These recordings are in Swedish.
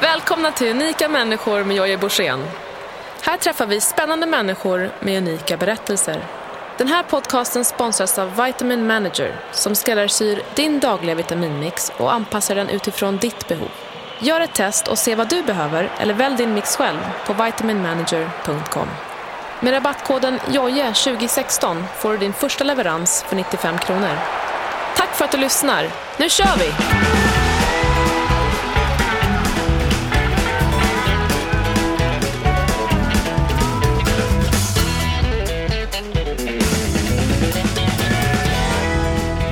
Välkomna till Unika människor med Jojje Borssén. Här träffar vi spännande människor med unika berättelser. Den här podcasten sponsras av Vitamin Manager som skräddarsyr din dagliga vitaminmix och anpassar den utifrån ditt behov. Gör ett test och se vad du behöver eller välj din mix själv på vitaminmanager.com. Med rabattkoden JOJE2016 får du din första leverans för 95 kronor. Tack för att du lyssnar. Nu kör vi!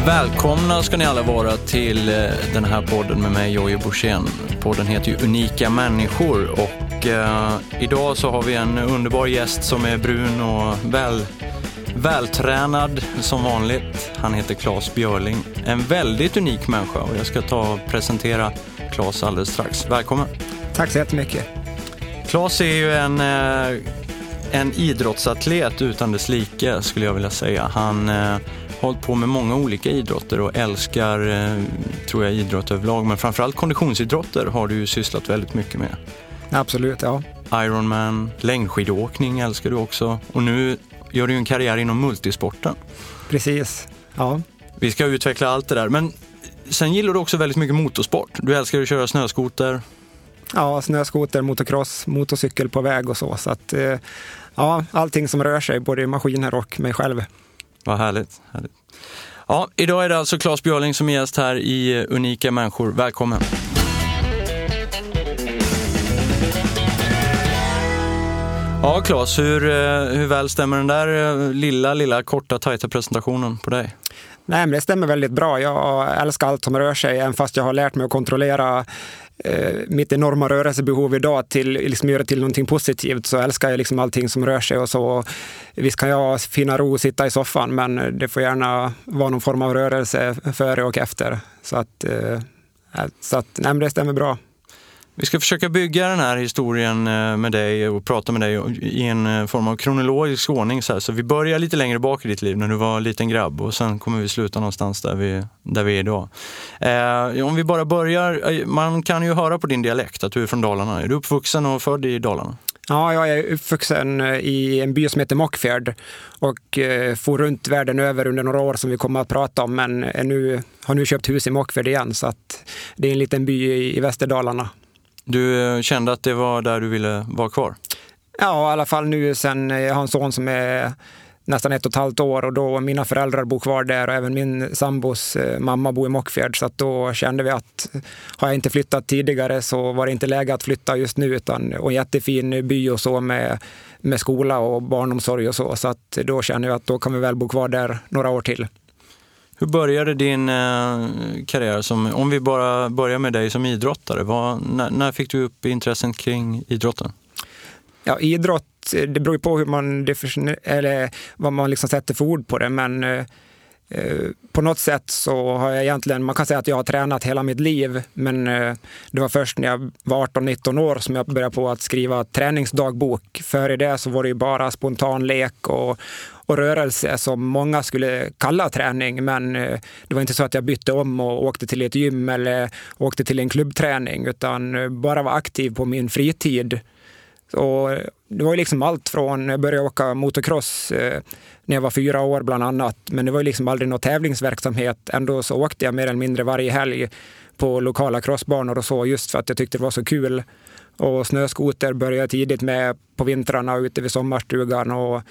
Välkomna ska ni alla vara till eh, den här podden med mig, Jojje Borssén. Podden heter ju Unika människor och eh, idag så har vi en underbar gäst som är brun och väl, vältränad som vanligt. Han heter Claes Björling. En väldigt unik människa och jag ska ta och presentera Claes alldeles strax. Välkommen! Tack så jättemycket. Claes är ju en, eh, en idrottsatlet utan dess like skulle jag vilja säga. Han eh, hållit på med många olika idrotter och älskar, eh, tror jag, idrott överlag. Men framförallt konditionsidrotter har du ju sysslat väldigt mycket med. Absolut, ja. Ironman, längdskidåkning älskar du också. Och nu gör du ju en karriär inom multisporten. Precis, ja. Vi ska utveckla allt det där. Men sen gillar du också väldigt mycket motorsport. Du älskar att köra snöskoter. Ja, snöskoter, motocross, motorcykel på väg och så. Så att, eh, ja, allting som rör sig, både maskiner och mig själv. Vad härligt, härligt. Ja, idag är det alltså Claes Björling som är gäst här i eh, Unika människor. Välkommen! Ja, Claes, hur, eh, hur väl stämmer den där eh, lilla, lilla, korta, tajta presentationen på dig? Nej, men det stämmer väldigt bra. Jag älskar allt som rör sig, även fast jag har lärt mig att kontrollera Eh, mitt enorma rörelsebehov idag till liksom göra till någonting positivt så älskar jag liksom allting som rör sig och så. Visst kan jag finna ro och sitta i soffan, men det får gärna vara någon form av rörelse före och efter. Så att, eh, eh, så att nej, det stämmer bra. Vi ska försöka bygga den här historien eh, med dig och prata med dig i en eh, form av kronologisk ordning. Så, här. så vi börjar lite längre bak i ditt liv när du var en liten grabb och sen kommer vi sluta någonstans där vi, där vi är idag. Eh, om vi bara börjar, eh, man kan ju höra på din dialekt att du är från Dalarna. Är du uppvuxen och född i Dalarna? Ja, jag är uppvuxen i en by som heter Mockfjärd och eh, for runt världen över under några år som vi kommer att prata om, men nu, har nu köpt hus i Mockfjärd igen, så att det är en liten by i Västerdalarna. Du eh, kände att det var där du ville vara kvar? Ja, i alla fall nu sen eh, jag har en son som är nästan ett och ett halvt år och då mina föräldrar bor kvar där och även min sambos eh, mamma bor i Mockfjärd. Så att då kände vi att har jag inte flyttat tidigare så var det inte läge att flytta just nu utan och en jättefin by och så med, med skola och barnomsorg och så. Så att då kände jag att då kan vi väl bo kvar där några år till. Hur började din eh, karriär? Som, om vi bara börjar med dig som idrottare. Vad, när, när, fick du upp intresset kring idrotten? Ja, idrott, det beror ju på hur man, eller vad man liksom sätter för ord på det. Men eh, eh, på något sätt så har jag egentligen, man kan säga att jag har tränat hela mitt liv. Men eh, det var först när jag var 18-19 år som jag började på att skriva träningsdagbok. Före det så var det ju bara spontan lek och och rörelse som många skulle kalla träning. Men eh, det var inte så att jag bytte om och åkte till ett gym eller åkte till en klubbträning, utan eh, bara var aktiv på min fritid. Och eh, det var liksom allt från, jag började åka motocross när jag var fyra år bland annat, men det var liksom aldrig någon tävlingsverksamhet. Ändå så åkte jag mer eller mindre varje helg på lokala crossbanor och så, just för att jag tyckte det var så kul. Och snöskoter började jag tidigt med på vintrarna ute vid sommarstugan och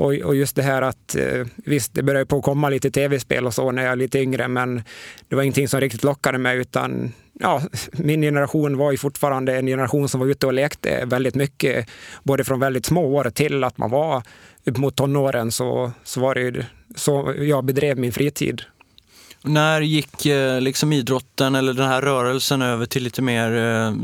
och, och, just det här att eh, visst, det började på att komma lite tv-spel och så när jag var lite yngre, men det var ingenting som riktigt lockade mig, utan ja, min generation var ju fortfarande en generation som var ute och lekte väldigt mycket, både från väldigt små år till att man var upp mot tonåren, så, så var det ju så jag bedrev min fritid. När gick eh, liksom idrotten eller den här rörelsen över till lite mer eh,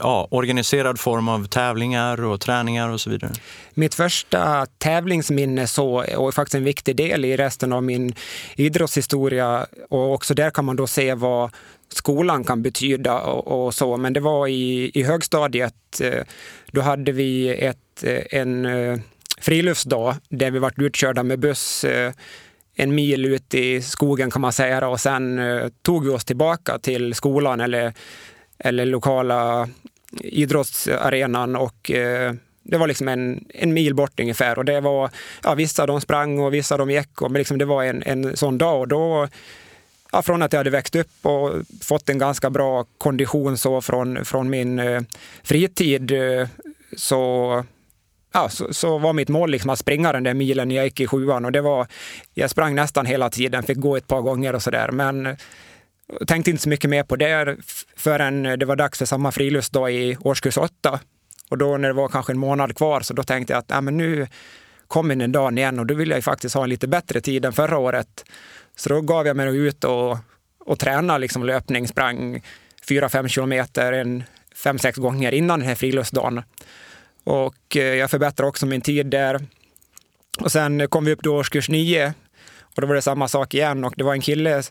ja, organiserad form av tävlingar och träningar och så vidare? Mitt första tävlingsminne så, och faktiskt en viktig del i resten av min idrottshistoria och också där kan man då se vad skolan kan betyda och, och så. Men det var i, i högstadiet. Eh, då hade vi ett, en friluftsdag där vi vart utkörda med buss en mil ut i skogen kan man säga och sen eh, tog vi oss tillbaka till skolan eller eller lokala idrottsarenan och eh, det var liksom en, en mil bort ungefär. Och det var, ja, vissa de sprang och vissa de gick, och, men liksom det var en, en sån dag. Och då ja, från att jag hade växt upp och fått en ganska bra kondition så från, från min eh, fritid eh, så, ja, så, så, var mitt mål liksom att springa den där milen när jag gick i sjuan. Och det var, jag sprang nästan hela tiden, fick gå ett par gånger och sådär. Men eh, tänkte inte så mycket mer på det förrän det var dags för samma friluftsdag i årskurs åtta. Och då när det var kanske en månad kvar så då tänkte jag att ja, men nu kommer den dagen igen och då vill jag faktiskt ha en lite bättre tid än förra året. Så då gav jag mig ut och, och tränade liksom löpning, sprang 4-5 kilometer en fem, sex gånger innan den här friluftsdagen. Och eh, jag förbättrade också min tid där. Och sen kom vi upp till årskurs nio och då var det samma sak igen och det var en kille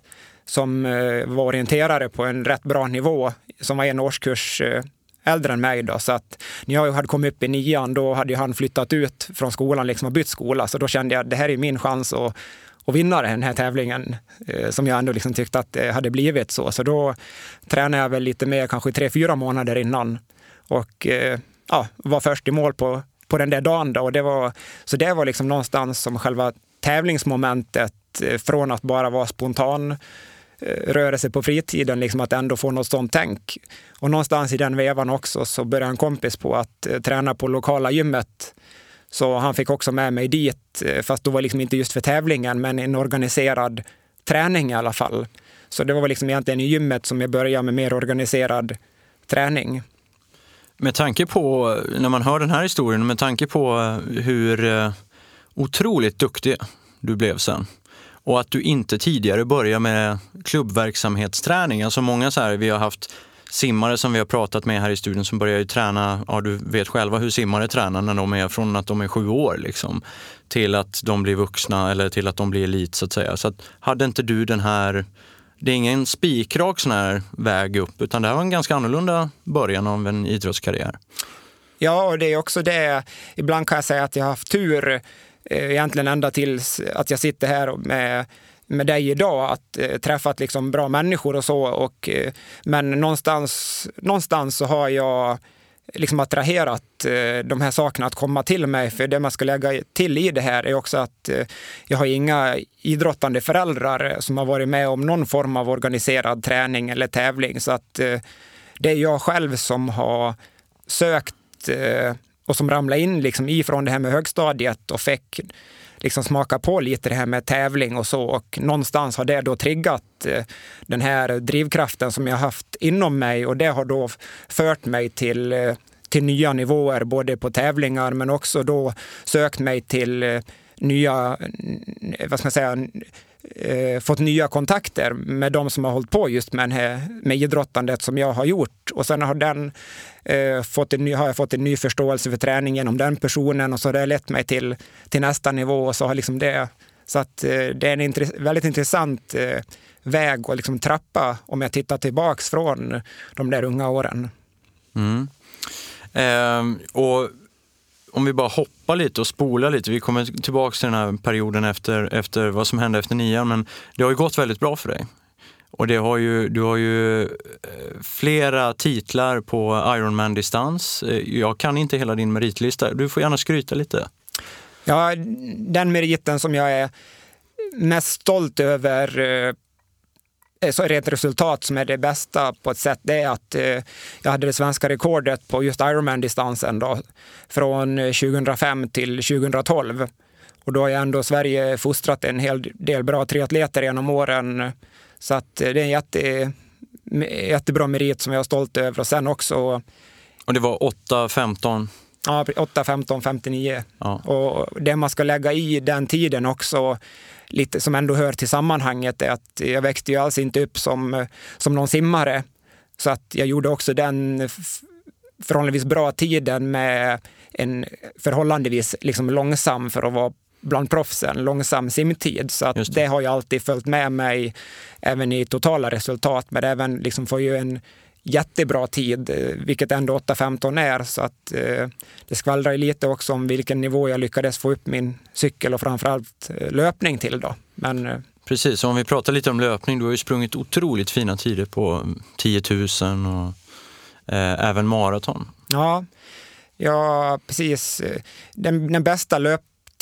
som eh, var orienterare på en rätt bra nivå som var en årskurs eh, äldre än mig. Då. Så att när jag hade kommit upp i nian, då hade han flyttat ut från skolan liksom och bytt skola. Så då kände jag att det här är min chans att, att vinna den här tävlingen, som jag ändå liksom tyckte att det hade blivit så. Så då tränade jag väl lite mer, kanske tre, fyra månader innan. Och ja, var först i mål på, på den där dagen. Då. Och det var, så det var liksom någonstans som själva tävlingsmomentet eh, från att bara vara spontan eh, rörelse på fritiden, liksom att ändå få något sånt tänk. Och någonstans i den vevan också så började en kompis på att eh, träna på lokala gymmet. Så han fick också med mig dit, fast då var det liksom inte just för tävlingen, men en organiserad träning i alla fall. Så det var liksom egentligen i gymmet som jag började med mer organiserad träning. Med tanke på, när man hör den här historien, med tanke på eh, hur eh, otroligt duktig du blev sen och att du inte tidigare började med klubbverksamhetsträning. Alltså många så här, vi har haft simmare som vi har pratat med här i studion som börjar ju träna, ja du vet själva hur simmare tränar när de är från att de är sju år liksom, till att de blir vuxna eller till att de blir elit så att säga. Så att, hade inte du den här, det är ingen spikrak sån här väg upp utan det här var en ganska annorlunda början av en idrottskarriär. Ja, och det är också det, ibland kan jag säga att jag har haft tur Eh, egentligen ända tills att jag sitter här med med dig idag, att eh, träffat liksom bra människor och så. Och, eh, men någonstans, någonstans så har jag liksom attraherat eh, de här sakerna att komma till mig. För det man ska lägga till i det här är också att eh, jag har inga idrottande föräldrar som har varit med om någon form av organiserad träning eller tävling. Så att eh, det är jag själv som har sökt och som ramlade in liksom ifrån det här med högstadiet och fick liksom smaka på lite det här med tävling och så. Och någonstans har det då triggat eh, den här drivkraften som jag haft inom mig och det har då fört mig till, eh, till nya nivåer, både på tävlingar men också då sökt mig till eh, nya, vad ska man säga, fått nya kontakter med de som har hållit på just med, här, med idrottandet som jag har gjort. Och sen har, den, eh, fått en ny, har jag fått en ny förståelse för träning genom den personen och så har det lett mig till, till nästa nivå. Och så har liksom det, så att, eh, det är en intress väldigt intressant eh, väg och liksom trappa om jag tittar tillbaks från de där unga åren. Mm. Eh, och om vi bara hoppar lite och spolar lite, vi kommer tillbaka till den här perioden efter, efter vad som hände efter nian, men det har ju gått väldigt bra för dig. Och det har ju, du har ju eh, flera titlar på Ironman-distans. Eh, jag kan inte hela din meritlista. Du får gärna skryta lite. Ja, den meriten som jag är mest stolt över eh, så rent resultat som är det bästa på ett sätt, det är att jag hade det svenska rekordet på just Ironman-distansen då, från 2005 till 2012. Och då har jag ändå Sverige fostrat en hel del bra triatleter genom åren. Så att det är en jätte, jättebra merit som jag är stolt över. Och sen också... Och det var 8, 15? Ja, 8, 15, 59. Ja. Och det man ska lägga i den tiden också, lite som ändå hör till sammanhanget, är att jag växte ju alls inte upp som, som någon simmare. Så att jag gjorde också den förhållandevis bra tiden med en förhållandevis liksom långsam för att vara bland proffsen, långsam simtid. Så att det. det. har ju alltid följt med mig även i totala resultat, men även liksom får ju en jättebra tid, eh, vilket ändå 8.15 är. Så att, eh, det skvallrar lite också om vilken nivå jag lyckades få upp min cykel och framförallt eh, löpning till. Då. Men, eh, Precis, om vi pratar lite om löpning, du har ju sprungit otroligt fina tider på 10 000 och eh, även maraton. Ja, ja precis. Den, den bästa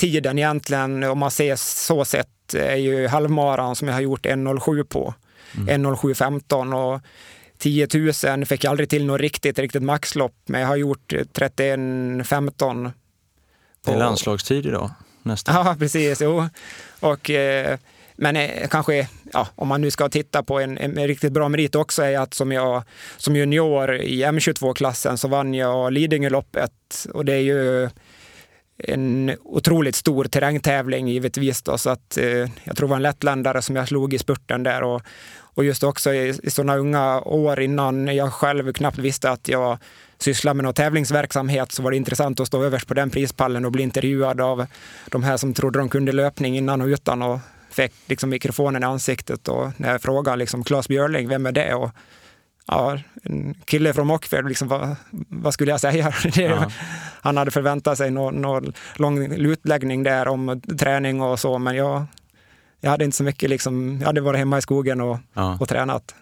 löptiden egentligen, om man ser så sett, är ju halvmaran som jag har gjort 1.07 på. Mm. 1.07.15 och 10 000 fick jag aldrig till något riktigt, riktigt maxlopp, men jag har gjort 31.15. Det är landslagstid idag, nästan. Ja, precis. Jo. Och, eh, men eh, kanske, ja, om man nu ska titta på en, en, riktigt bra merit också, är att som jag som junior i M22-klassen så vann jag Lidingöloppet. Och det är ju en otroligt stor terrängtävling givetvis. Då, så att, eh, jag tror det var en lättländare som jag slog i spurten där. Och, och just också i, i sådana unga år innan jag själv knappt visste att jag sysslade med någon tävlingsverksamhet så var det intressant att stå överst på den prispallen och bli intervjuad av de här som trodde de kunde löpning innan och utan och fick liksom mikrofonen i ansiktet och när jag frågade liksom Claes Björling, vem är det? Och, ja, en kille från Mockfjärd, liksom, vad, vad, skulle jag säga? Ja. Han hade förväntat sig någon, någon lång utläggning där om träning och så, men jag, jag hade inte så mycket, liksom, jag hade varit hemma i skogen och, ja. och tränat.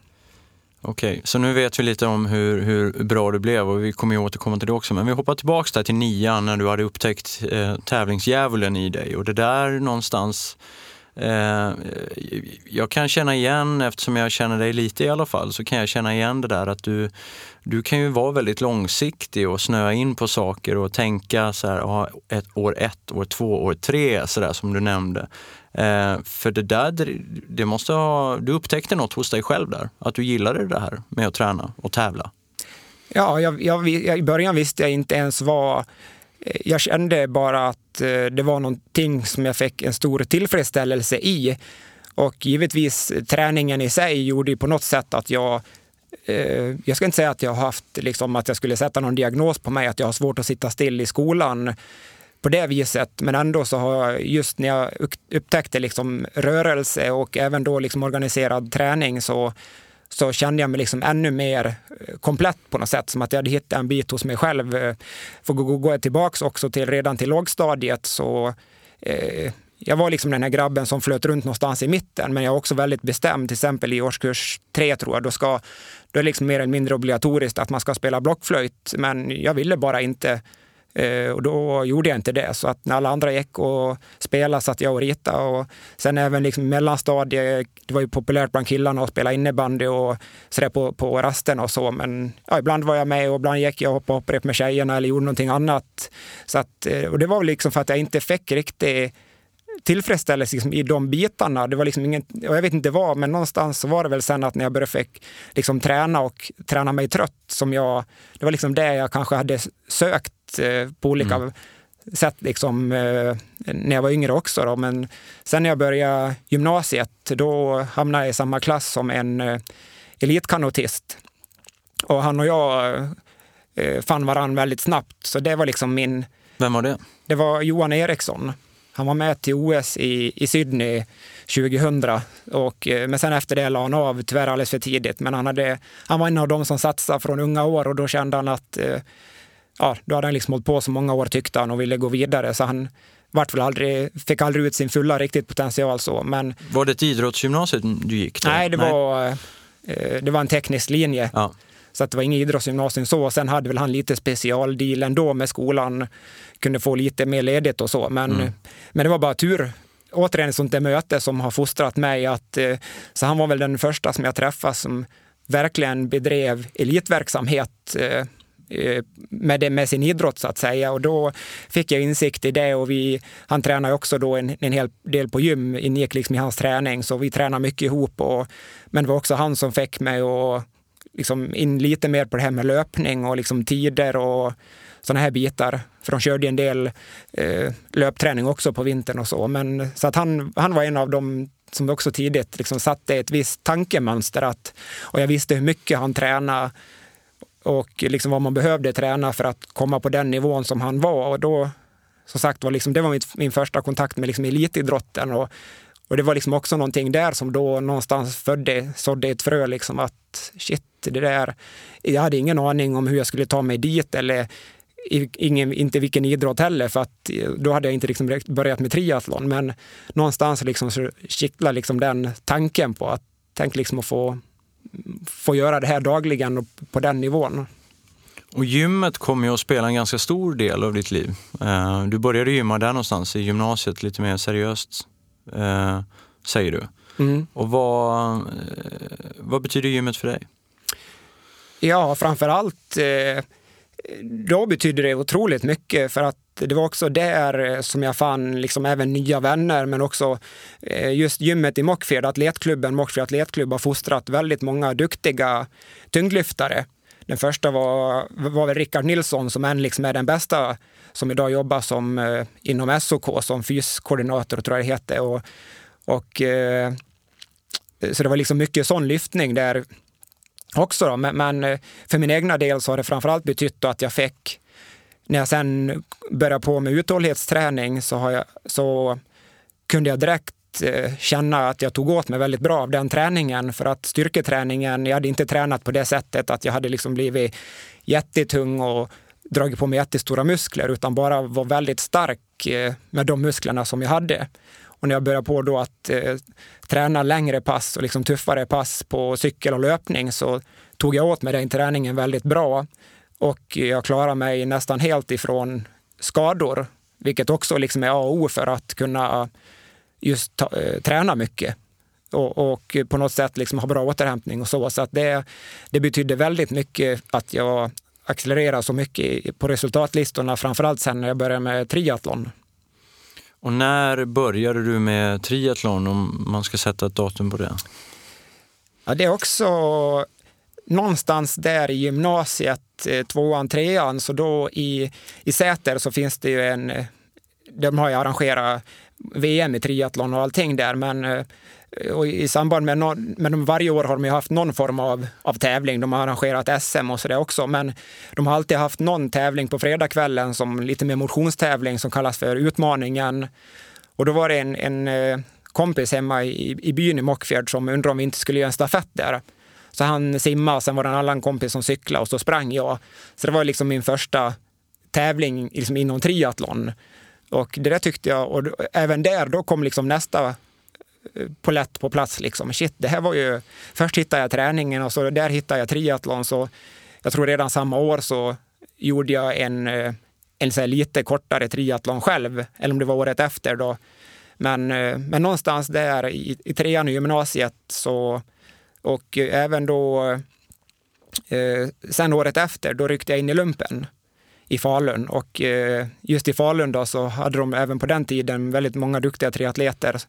Okej, så nu vet vi lite om hur, hur bra det blev och vi kommer ju återkomma till det också. Men vi hoppar tillbaks där till nian när du hade upptäckt eh, tävlingsdjävulen i dig och det där någonstans Eh, jag kan känna igen, eftersom jag känner dig lite i alla fall, så kan jag känna igen det där att du, du kan ju vara väldigt långsiktig och snöa in på saker och tänka så här, ett, år ett, år två, år tre, så där, som du nämnde. Eh, för det där, det måste ha, du upptäckte något hos dig själv där, att du gillade det här med att träna och tävla. Ja, jag, jag, jag, i början visste jag inte ens vad... Eh, jag kände bara att eh, det var någonting som jag fick en stor tillfredsställelse i. Och givetvis träningen i sig gjorde ju på något sätt att jag eh, jag ska inte säga att jag har haft liksom, att jag skulle sätta någon diagnos på mig, att jag har svårt att sitta still i skolan på det viset. Men ändå så har jag, just när jag upptäckte liksom rörelse och även då liksom organiserad träning så, så kände jag mig liksom ännu mer eh, komplett på något sätt. Som att jag hade hittat en bit hos mig själv. Eh, för går jag tillbaka också till redan till lågstadiet så eh, jag var liksom den här grabben som flöt runt någonstans i mitten, men jag var också väldigt bestämd. Till exempel i årskurs tre tror jag, då, ska, då är det liksom mer eller mindre obligatoriskt att man ska spela blockflöjt. Men jag ville bara inte Eh, Eh, och då gjorde jag inte det. Så att när alla andra gick och spelade satt jag och ritade. Och sen även liksom mellanstadiet, det var ju populärt bland killarna att spela innebandy och sådär på, på rasten och så. Men ja, ibland var jag med och ibland gick jag och hoppade hopprep med tjejerna eller gjorde någonting annat. Så att, eh, och det var väl liksom för att jag inte fick riktigt tillfredsställelse liksom i de bitarna. Det var liksom ingen, och jag vet inte vad, men någonstans så var det väl sen att när jag började fick liksom träna och träna mig trött som jag, det var liksom det jag kanske hade sökt Eh, på olika mm. sätt liksom, eh, när jag var yngre också. Då. Men sen när jag började gymnasiet, då hamnade jag i samma klass som en eh, elitkanotist. Och han och jag fann varandra väldigt snabbt, så det var liksom min... Vem var det? Det var Johan Eriksson. Han var med till OS i, i Sydney 2000. Och, men sen efter det la han av, tyvärr alldeles för tidigt. Men han, hade, han var en av dem som satsade från unga år och då kände han att ja, då hade han liksom hållit på så många år tyckte han och ville gå vidare. Så han vart väl aldrig, fick aldrig ut sin fulla riktigt potential så. Men, var det ett idrottsgymnasium du gick? Då? Nej, det, nej. Var, eh, det var en teknisk linje. Ja. Så att det var inget idrottsgymnasium så. Sen hade väl han lite specialdeal ändå med skolan. Kunde få lite mer ledigt och så. Men, mm. men det var bara tur. Återigen ett sånt där möte som har fostrat mig. Att, eh, så han var väl den första som jag träffade som verkligen bedrev elitverksamhet eh, Eh, med, det, med sin idrott så att säga. Och då fick jag insikt i det och vi, han tränar också då en, en hel del på gym, ingick liksom i hans träning, så vi tränar mycket ihop. Och, men det var också han som fick mig att liksom in lite mer på det här med löpning och liksom tider och sådana här bitar. För de körde en del eh, löpträning också på vintern och så. Men, så att han, han var en av dem som också tidigt liksom satte ett visst tankemönster. Att, och jag visste hur mycket han tränade och liksom vad man behövde träna för att komma på den nivån som han var. Och då, som sagt var, liksom, det var mitt, min första kontakt med liksom elitidrotten. Och, och det var liksom också någonting där som då någonstans födde, sådde ett frö liksom att shit, det där, jag hade ingen aning om hur jag skulle ta mig dit eller ingen, inte vilken idrott heller, för att då hade jag inte liksom börjat med triathlon. Men någonstans liksom så kittlade liksom den tanken på att tänk liksom att få få göra det här dagligen och på den nivån. Och gymmet kommer ju att spela en ganska stor del av ditt liv. Eh, du började gymma där någonstans i gymnasiet, lite mer seriöst, eh, säger du. Mm. Och vad, eh, vad betyder gymmet för dig? Ja, framför allt då betydde det otroligt mycket för att det var också där eh, som jag fann liksom även nya vänner, men också eh, just gymmet i Mockfjärd, atletklubben Mockfjärd atletklubb har fostrat väldigt många duktiga tyngdlyftare den första var, var väl Rickard Nilsson som än liksom är den bästa som idag jobbar som, eh, inom SOK som fyskoordinator, tror jag det heter. Och, och, så det var liksom mycket sån lyftning där också. Då. Men, men eh, för min egna del så har det framförallt betytt att jag fick, när jag sen började på med uthållighetsträning så, har jag, så kunde jag direkt eh, känna att jag tog åt mig väldigt bra av den träningen. För att styrketräningen, jag hade inte tränat på det sättet att jag hade liksom blivit jättetung och dragit på mig jättestora muskler utan bara var väldigt stark eh, med de musklerna som jag hade. Och när jag började på då att eh, träna längre pass och liksom tuffare pass på cykel och löpning så tog jag åt mig den träningen väldigt bra. Och jag klarade mig nästan helt ifrån skador, vilket också liksom är A och O för att kunna just ta, eh, träna mycket och, och, på något sätt liksom ha bra återhämtning och så. Så att det, det betydde väldigt mycket att jag accelererade så mycket på resultatlistorna, framförallt sen när jag började med triathlon. Och när började du med triathlon om man ska sätta ett datum på det? Ja, det är också någonstans där i gymnasiet, eh, tvåan, trean, så då i, i Säter så finns det ju en, de har ju arrangerat VM i triathlon och allting där. Men eh, Eh, och i samband med, no, med de, varje år har de haft någon form av, av tävling. De har arrangerat SM och sådär också. Men de har alltid haft någon tävling på fredagskvällen som lite mer motionstävling som kallas för Utmaningen. Och då var det en, en eh, kompis hemma i, i byn i Mockfjärd som undrade om vi inte skulle göra en stafett där. Så han simmade, sen var det en annan kompis som cyklade och så sprang jag. Så det var liksom min första tävling liksom inom triathlon. Och det där tyckte jag, och även där då kom liksom nästa polett på plats. Liksom. Shit, det här var ju, först hittade jag träningen och så där hittade jag triathlon. Så jag tror redan samma år så gjorde jag en, eh, en så lite kortare triathlon själv, eller om det var året efter. Då. Men, eh, men någonstans där i, i trean i gymnasiet så, och även då eh, sen året efter, då ryckte jag in i lumpen i Falun. Och eh, just i Falun då så hade de även på den tiden väldigt många duktiga triatleter.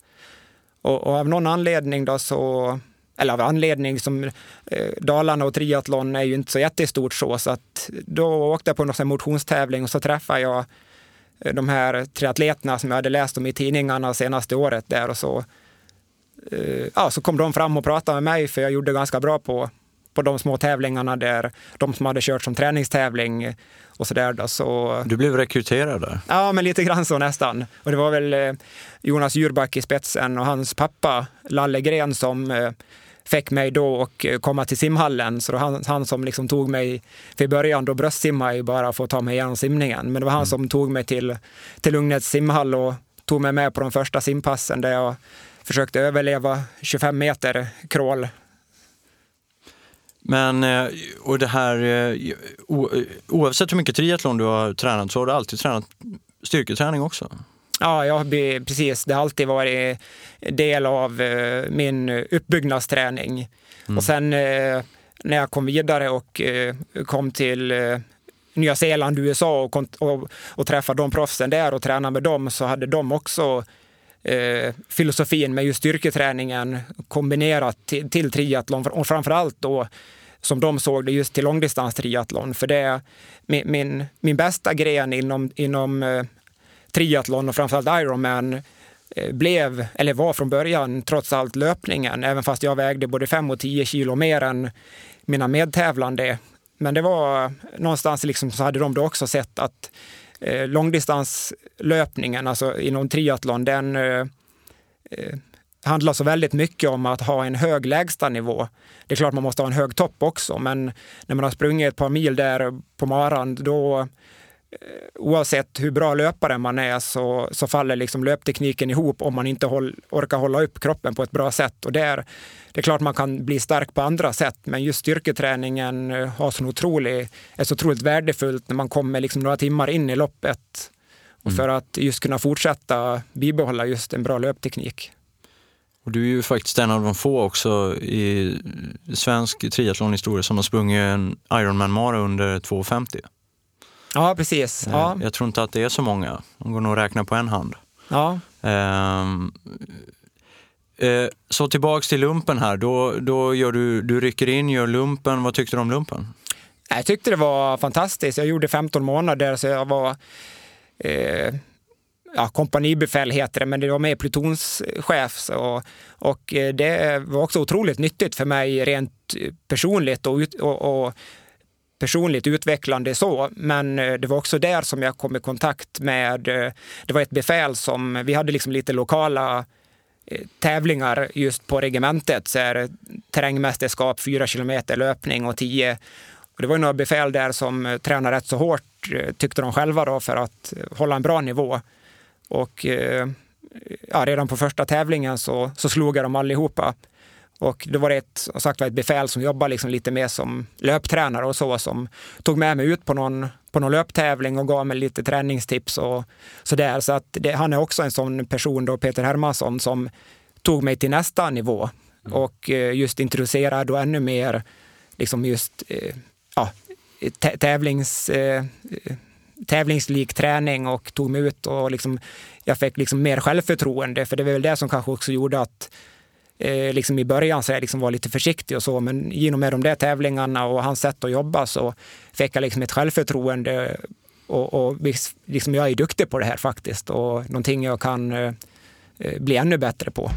Och, och av någon anledning då så, eller av anledning som eh, Dalarna och triathlon är ju inte så jättestort så, så att då åkte jag på någon motionstävling och så träffade jag eh, de här triatleterna som jag hade läst om i tidningarna senaste året där och så, eh, ja, så kom de fram och pratade med mig för jag gjorde ganska bra på, på de små tävlingarna där de som hade kört som träningstävling och så där. Så... Du blev rekryterad där? Ja, men lite grann så nästan. Och det var väl eh, Jonas Djurback i spetsen och hans pappa Lalle Gren som eh, fick mig då att eh, komma till simhallen. Så det var han, han som liksom tog mig, för i början då bröstsimmade jag bara för att ta mig igenom simningen. Men det var han mm. som tog mig till, till Lugnets simhall och tog mig med på de första simpassen där jag försökte överleva 25 meter crawl men eh, och det här, eh, oavsett hur mycket triathlon du har tränat så har du alltid tränat styrketräning också? Ja, jag precis. Det har alltid varit del av eh, min uppbyggnadsträning. Mm. Och sen när jag kom vidare och kom till Nya Zeeland, USA och, och, och träffade de proffsen där och tränade med dem så hade de också eh, filosofin med just styrketräningen kombinerat till, till triathlon och framförallt då som de såg det just till långdistans triathlon. För det är min, min, min bästa gren inom, inom eh, triathlon och framförallt Ironman eh, blev, eller var från början, trots allt löpningen, även fast jag vägde både 5 och 10 kilo mer än mina medtävlande. Men det var någonstans liksom så hade de då också sett att eh, långdistanslöpningen, alltså inom triathlon, den eh, eh, handlar så väldigt mycket om att ha en hög lägstanivå. Det är klart man måste ha en hög topp också, men när man har sprungit ett par mil där på maran, då oavsett hur bra löpare man är så, så faller liksom löptekniken ihop om man inte håll, orkar hålla upp kroppen på ett bra sätt. Och där, det är klart man kan bli stark på andra sätt, men just styrketräningen eh, har så otrolig, är så otroligt värdefullt när man kommer liksom några timmar in i loppet. Och mm. för att just kunna fortsätta bibehålla just en bra löpteknik. Och du är ju faktiskt en av de få också i svensk triathlonhistoria som har sprungit en Ironman Mara under 2,50. Ja, precis. Ja. Jag tror inte att det är så många. De går nog att räkna på en hand. Ja. Um, uh, så tillbaks till lumpen här. Då, då gör du, du rycker in, gör lumpen. Vad tyckte du om lumpen? Jag tyckte det var fantastiskt. Jag gjorde 15 månader så jag var eh, ja, kompanibefäl heter det, men det var med plutonschef. Så, och eh, det var också otroligt nyttigt för mig rent personligt och, och, och personligt utvecklande så, men eh, det var också där som jag kom i kontakt med, eh, det var ett befäl som, vi hade liksom lite lokala eh, tävlingar just på regementet, så här, terrängmästerskap, fyra kilometer löpning och tio. Och det var några befäl där som tränade rätt så hårt, tyckte de själva, då, för att hålla en bra nivå. Och ja, redan på första tävlingen så, så slog jag dem allihopa. Och då var det ett, sagt, ett befäl som jobbar liksom lite mer som löptränare och så som tog med mig ut på någon, på någon löptävling och gav mig lite träningstips och så där. Så att det, han är också en sån person, då, Peter Hermansson, som tog mig till nästa nivå mm. och eh, just introducerade då ännu mer liksom just eh, ja, tävlings, eh, tävlingslik träning och tog mig ut och liksom, jag fick liksom mer självförtroende. För det var väl det som kanske också gjorde att eh, liksom i början så jag liksom var lite försiktig och så, men genom med de där tävlingarna och hans sätt att jobba så fick jag liksom ett självförtroende och, och liksom jag är duktig på det här faktiskt och någonting jag kan eh, eh, bli ännu bättre på.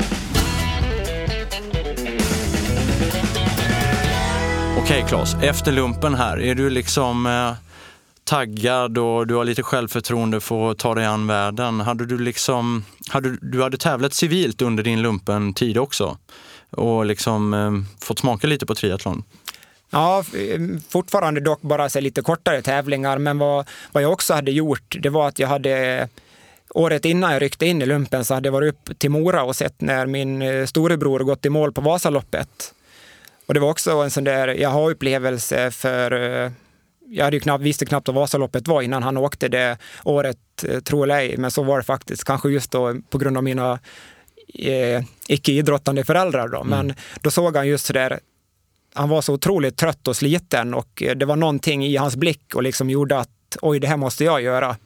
Okej Claes, efter lumpen här, är du liksom eh, taggad och du har lite självförtroende för att ta dig an världen. Hade du liksom, hade, du hade tävlat civilt under din lumpen tid också och liksom eh, fått smaka lite på triathlon? Ja, eh, fortfarande dock bara så lite kortare tävlingar, men vad, vad jag också hade gjort, det var att jag hade Året innan jag ryckte in i lumpen så hade jag varit upp till Mora och sett när min eh, storebror gått i mål på Vasaloppet. Och det var också en sån där jaha-upplevelse för eh, jag hade ju knappt, visste knappt vad Vasaloppet var innan han åkte det året, eh, tro eller ej, men så var det faktiskt. Kanske just då på grund av mina eh, icke-idrottande föräldrar. Då. Mm. Men då såg han just sådär, han var så otroligt trött och sliten och eh, det var någonting i hans blick och liksom gjorde att oj, det här måste jag göra.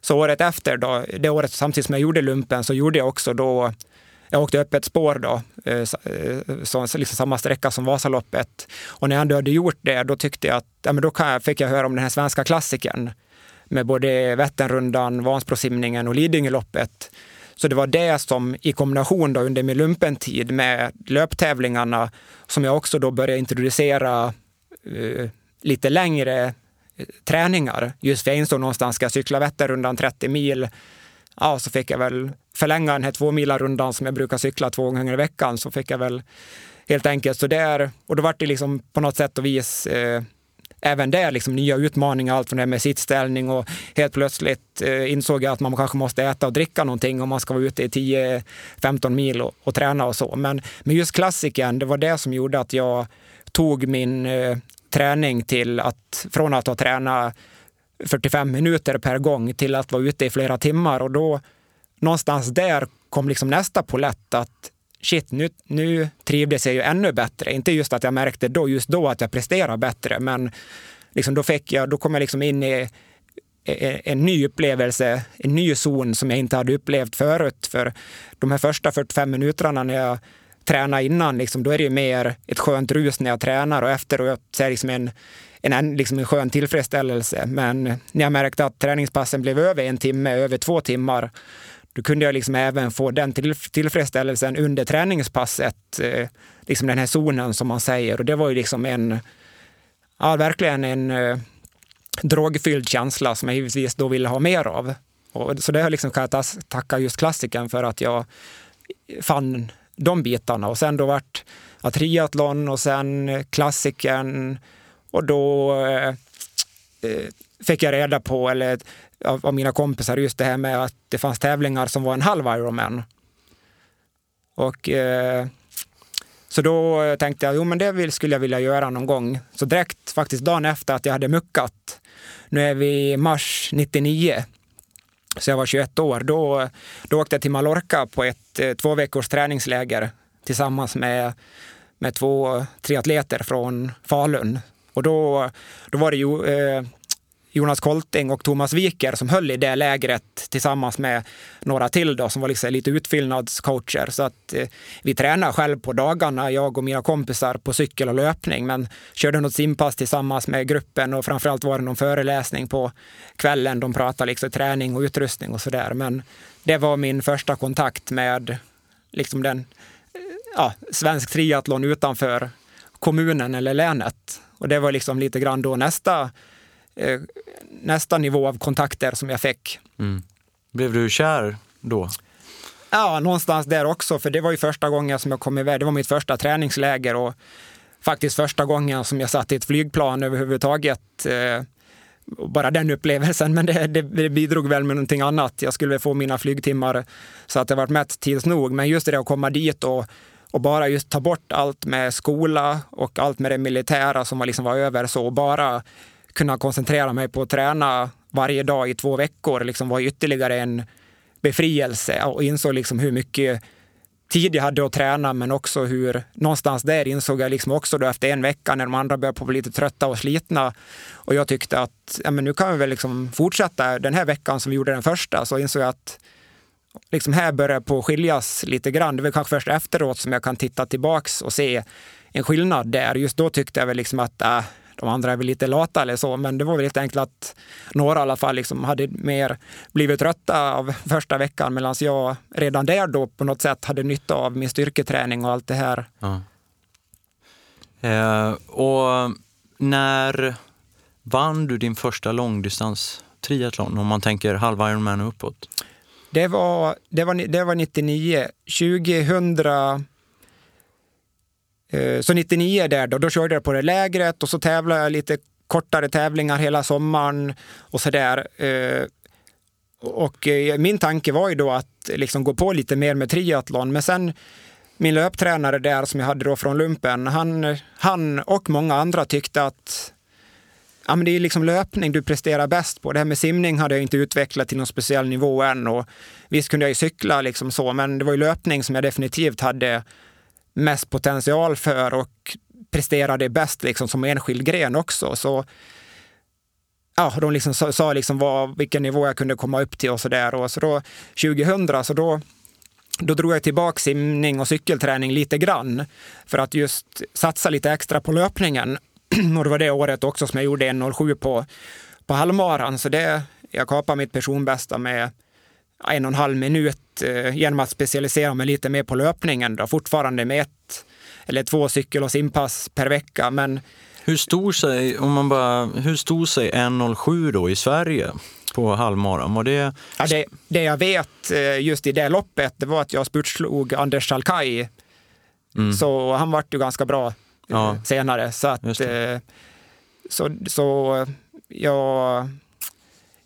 Så året efter, då, det året samtidigt som jag gjorde lumpen, så gjorde jag också då jag åkte öppet spår då, eh, eh, så, liksom samma sträcka som Vasaloppet. Och när jag ändå hade gjort det, då tyckte jag att ja, men då jag, fick jag höra om den här svenska klassikern med både Vätternrundan, Vansbrosimningen och Lidingöloppet. Så det var det som i kombination då under min lumpentid med löptävlingarna som jag också då började introducera uh, lite längre träningar. Just för jag insåg någonstans, ska jag cykla Vätternrundan 30 mil ja, så fick jag väl förlänga den här två rundan som jag brukar cykla två gånger i veckan. Så fick jag väl helt enkelt så där. Och då var det liksom på något sätt och vis eh, även där liksom nya utmaningar, allt från det med sittställning och helt plötsligt eh, insåg jag att man kanske måste äta och dricka någonting om man ska vara ute i 10-15 mil och, och, träna och så. Men, men just klassiken, det var det som gjorde att jag tog min eh, träning till att, från att ha tränat 45 minuter per gång till att vara ute i flera timmar och då någonstans där kom liksom nästa polett att shit, nu, nu trivdes jag ju ännu bättre. Inte just att jag märkte då, just då att jag presterade bättre, men liksom då, fick jag, då kom jag liksom in i en ny upplevelse, en ny zon som jag inte hade upplevt förut. För de här första 45 minuterna när jag tränade innan, liksom, då är det ju mer ett skönt rus när jag tränar och efteråt så är det liksom en, en, liksom en skön tillfredsställelse. Men när jag märkte att träningspassen blev över en timme, över två timmar, då kunde jag liksom även få den tillfredsställelsen under träningspasset, eh, liksom den här zonen som man säger. Och det var ju liksom en, ja, verkligen en eh, drogfylld känsla som jag givetvis då ville ha mer av. Och, så det liksom kan jag tacka just klassiken för att jag fann de bitarna. Och sen då vart ja, triathlon och sen eh, klassiken och då eh, eh, fick jag reda på, eller av, mina kompisar, just det här med att det fanns tävlingar som var en halv Ironman. Och eh, så då tänkte jag, jo men det vill, skulle jag vilja göra någon gång. Så direkt faktiskt dagen efter att jag hade muckat, nu är vi i mars 99, så jag var 21 år, då, då åkte jag till Mallorca på ett eh, två veckors träningsläger tillsammans med, med två triatleter från Falun. Och då, då var det ju eh, Jonas Kolting och Thomas Wiker som höll i det lägret tillsammans med några till då, som var liksom lite utfyllnadscoacher. Så att eh, vi tränade själv på dagarna, jag och mina kompisar, på cykel och löpning, men körde något simpass tillsammans med gruppen och framförallt var det någon föreläsning på kvällen. De pratade liksom träning och utrustning och sådär. Men det var min första kontakt med liksom den eh, ja, svensk triathlon utanför kommunen eller länet. Och det var liksom lite grann då nästa eh, nästa nivå av kontakter som jag fick. Mm. Blev du kär då? Ja, någonstans där också, för det var ju första gången som jag kom iväg. Det var mitt första träningsläger och faktiskt första gången som jag satt i ett flygplan överhuvudtaget. Eh, bara den upplevelsen, men det, det, det, bidrog väl med någonting annat. Jag skulle få mina flygtimmar så att det var mätt tids nog. Men just det att komma dit och, och bara just ta bort allt med skola och allt med det militära som var, liksom var över så och bara kunna koncentrera mig på att träna varje dag i två veckor liksom var ytterligare en befrielse. Och insåg liksom hur mycket tid jag hade att träna men också hur någonstans där insåg jag liksom också då efter en vecka när de andra började bli lite trötta och slitna. Och jag tyckte att ja, men nu kan vi väl liksom fortsätta den här veckan som vi gjorde den första så insåg jag att liksom här börjar på skiljas lite grann. Det är väl kanske först efteråt som jag kan titta tillbaks och se en skillnad där. Just då tyckte jag väl liksom att äh, de andra är väl lite lata eller så, men det var väl helt enkelt att några i alla fall liksom hade mer blivit trötta av första veckan medan jag redan där då på något sätt hade nytta av min styrketräning och allt det här. Ja. Eh, och när vann du din första långdistans triathlon om man tänker halv Ironman och uppåt? Det var, det var, det var 99. 2000 eh, så 99 där då, då körde jag på det lägret och så tävlade jag lite kortare tävlingar hela sommaren och så där. Eh, och eh, min tanke var ju då att liksom gå på lite mer med triathlon, men sen min löptränare där som jag hade då från lumpen, han, han och många andra tyckte att ja, men det är liksom löpning du presterar bäst på. Det här med simning hade jag inte utvecklat till någon speciell nivå än och visst kunde jag ju cykla liksom så, men det var ju löpning som jag definitivt hade mest potential för och presterade bäst liksom som enskild gren också. Så ja, de liksom sa, sa liksom vad, vilken nivå jag kunde komma upp till och så där. Och så då 2000, så då, då drog jag tillbaka simning och cykelträning lite grann för att just satsa lite extra på löpningen. och det var det året också som jag gjorde 1.07 på, på halvmaran. Så det, jag kapade mitt personbästa med en och en halv minut eh, genom att specialisera mig lite mer på löpningen. Då. Fortfarande med ett eller två cykel och simpass per vecka. Men hur stod sig, om man bara, hur stod sig 1.07 då i Sverige på halvmaran? Var det... Ja, det... Det jag vet eh, just i det loppet, det var att jag spurtslog Anders Salkai. Mm. Så han vart ju ganska bra ja. senare. Så, att, så, så jag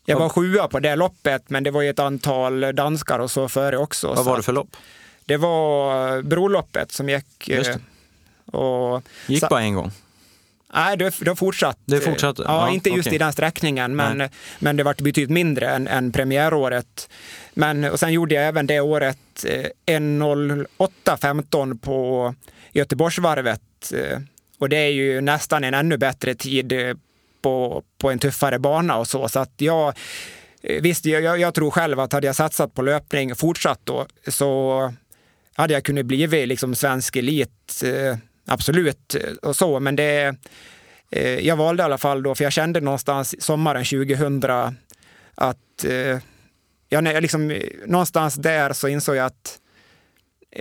jag var sjua på det loppet, men det var ju ett antal danskar och så före också. Vad var det för lopp? Det var Broloppet som gick. Eh, och, gick bara en gång? Nej, det, har fortsatt. Det fortsatte? Ja, ja inte just okay. i den sträckningen, men, men det var betydligt mindre än, än premiäråret. Men, och sen gjorde jag även det året eh, 1.08.15 på Göteborgsvarvet. Eh, och det är ju nästan en ännu bättre tid eh, på, på en tuffare bana och så. Så att jag, eh, visst, jag, jag tror själv att hade jag satsat på löpning fortsatt då så hade jag kunnat bli liksom svensk elit, absolut, och så. Men det, jag valde i alla fall då, för jag kände någonstans sommaren 2000 att ja, liksom, någonstans där så insåg jag att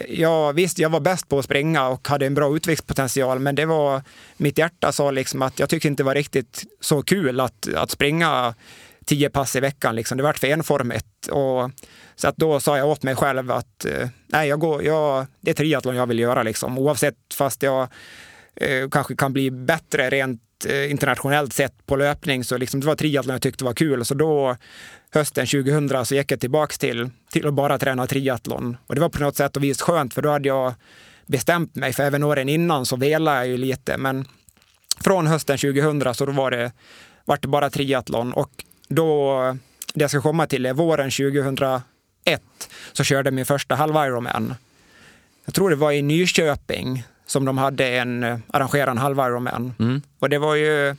ja, visst, jag var bäst på att springa och hade en bra utvecklingspotential, men det var mitt hjärta sa liksom att jag tyckte inte det var riktigt så kul att, att springa tio pass i veckan. Liksom. Det vart för enformigt. Och, så att då sa jag åt mig själv att eh, nej, jag går, jag, det är triathlon jag vill göra, liksom. oavsett fast jag eh, kanske kan bli bättre rent eh, internationellt sett på löpning. Så liksom, det var triathlon jag tyckte var kul. Så då hösten 2000 så gick jag tillbaks till, till att bara träna triathlon. Och det var på något sätt och vis skönt för då hade jag bestämt mig. För även åren innan så velade jag ju lite. Men från hösten 2000 så då var det, var det bara triathlon. Och då, det jag ska komma till är våren 2001 så körde jag min första halv Ironman. Jag tror det var i Nyköping som de hade en eh, arrangerad halv Ironman. Mm. Och det var ju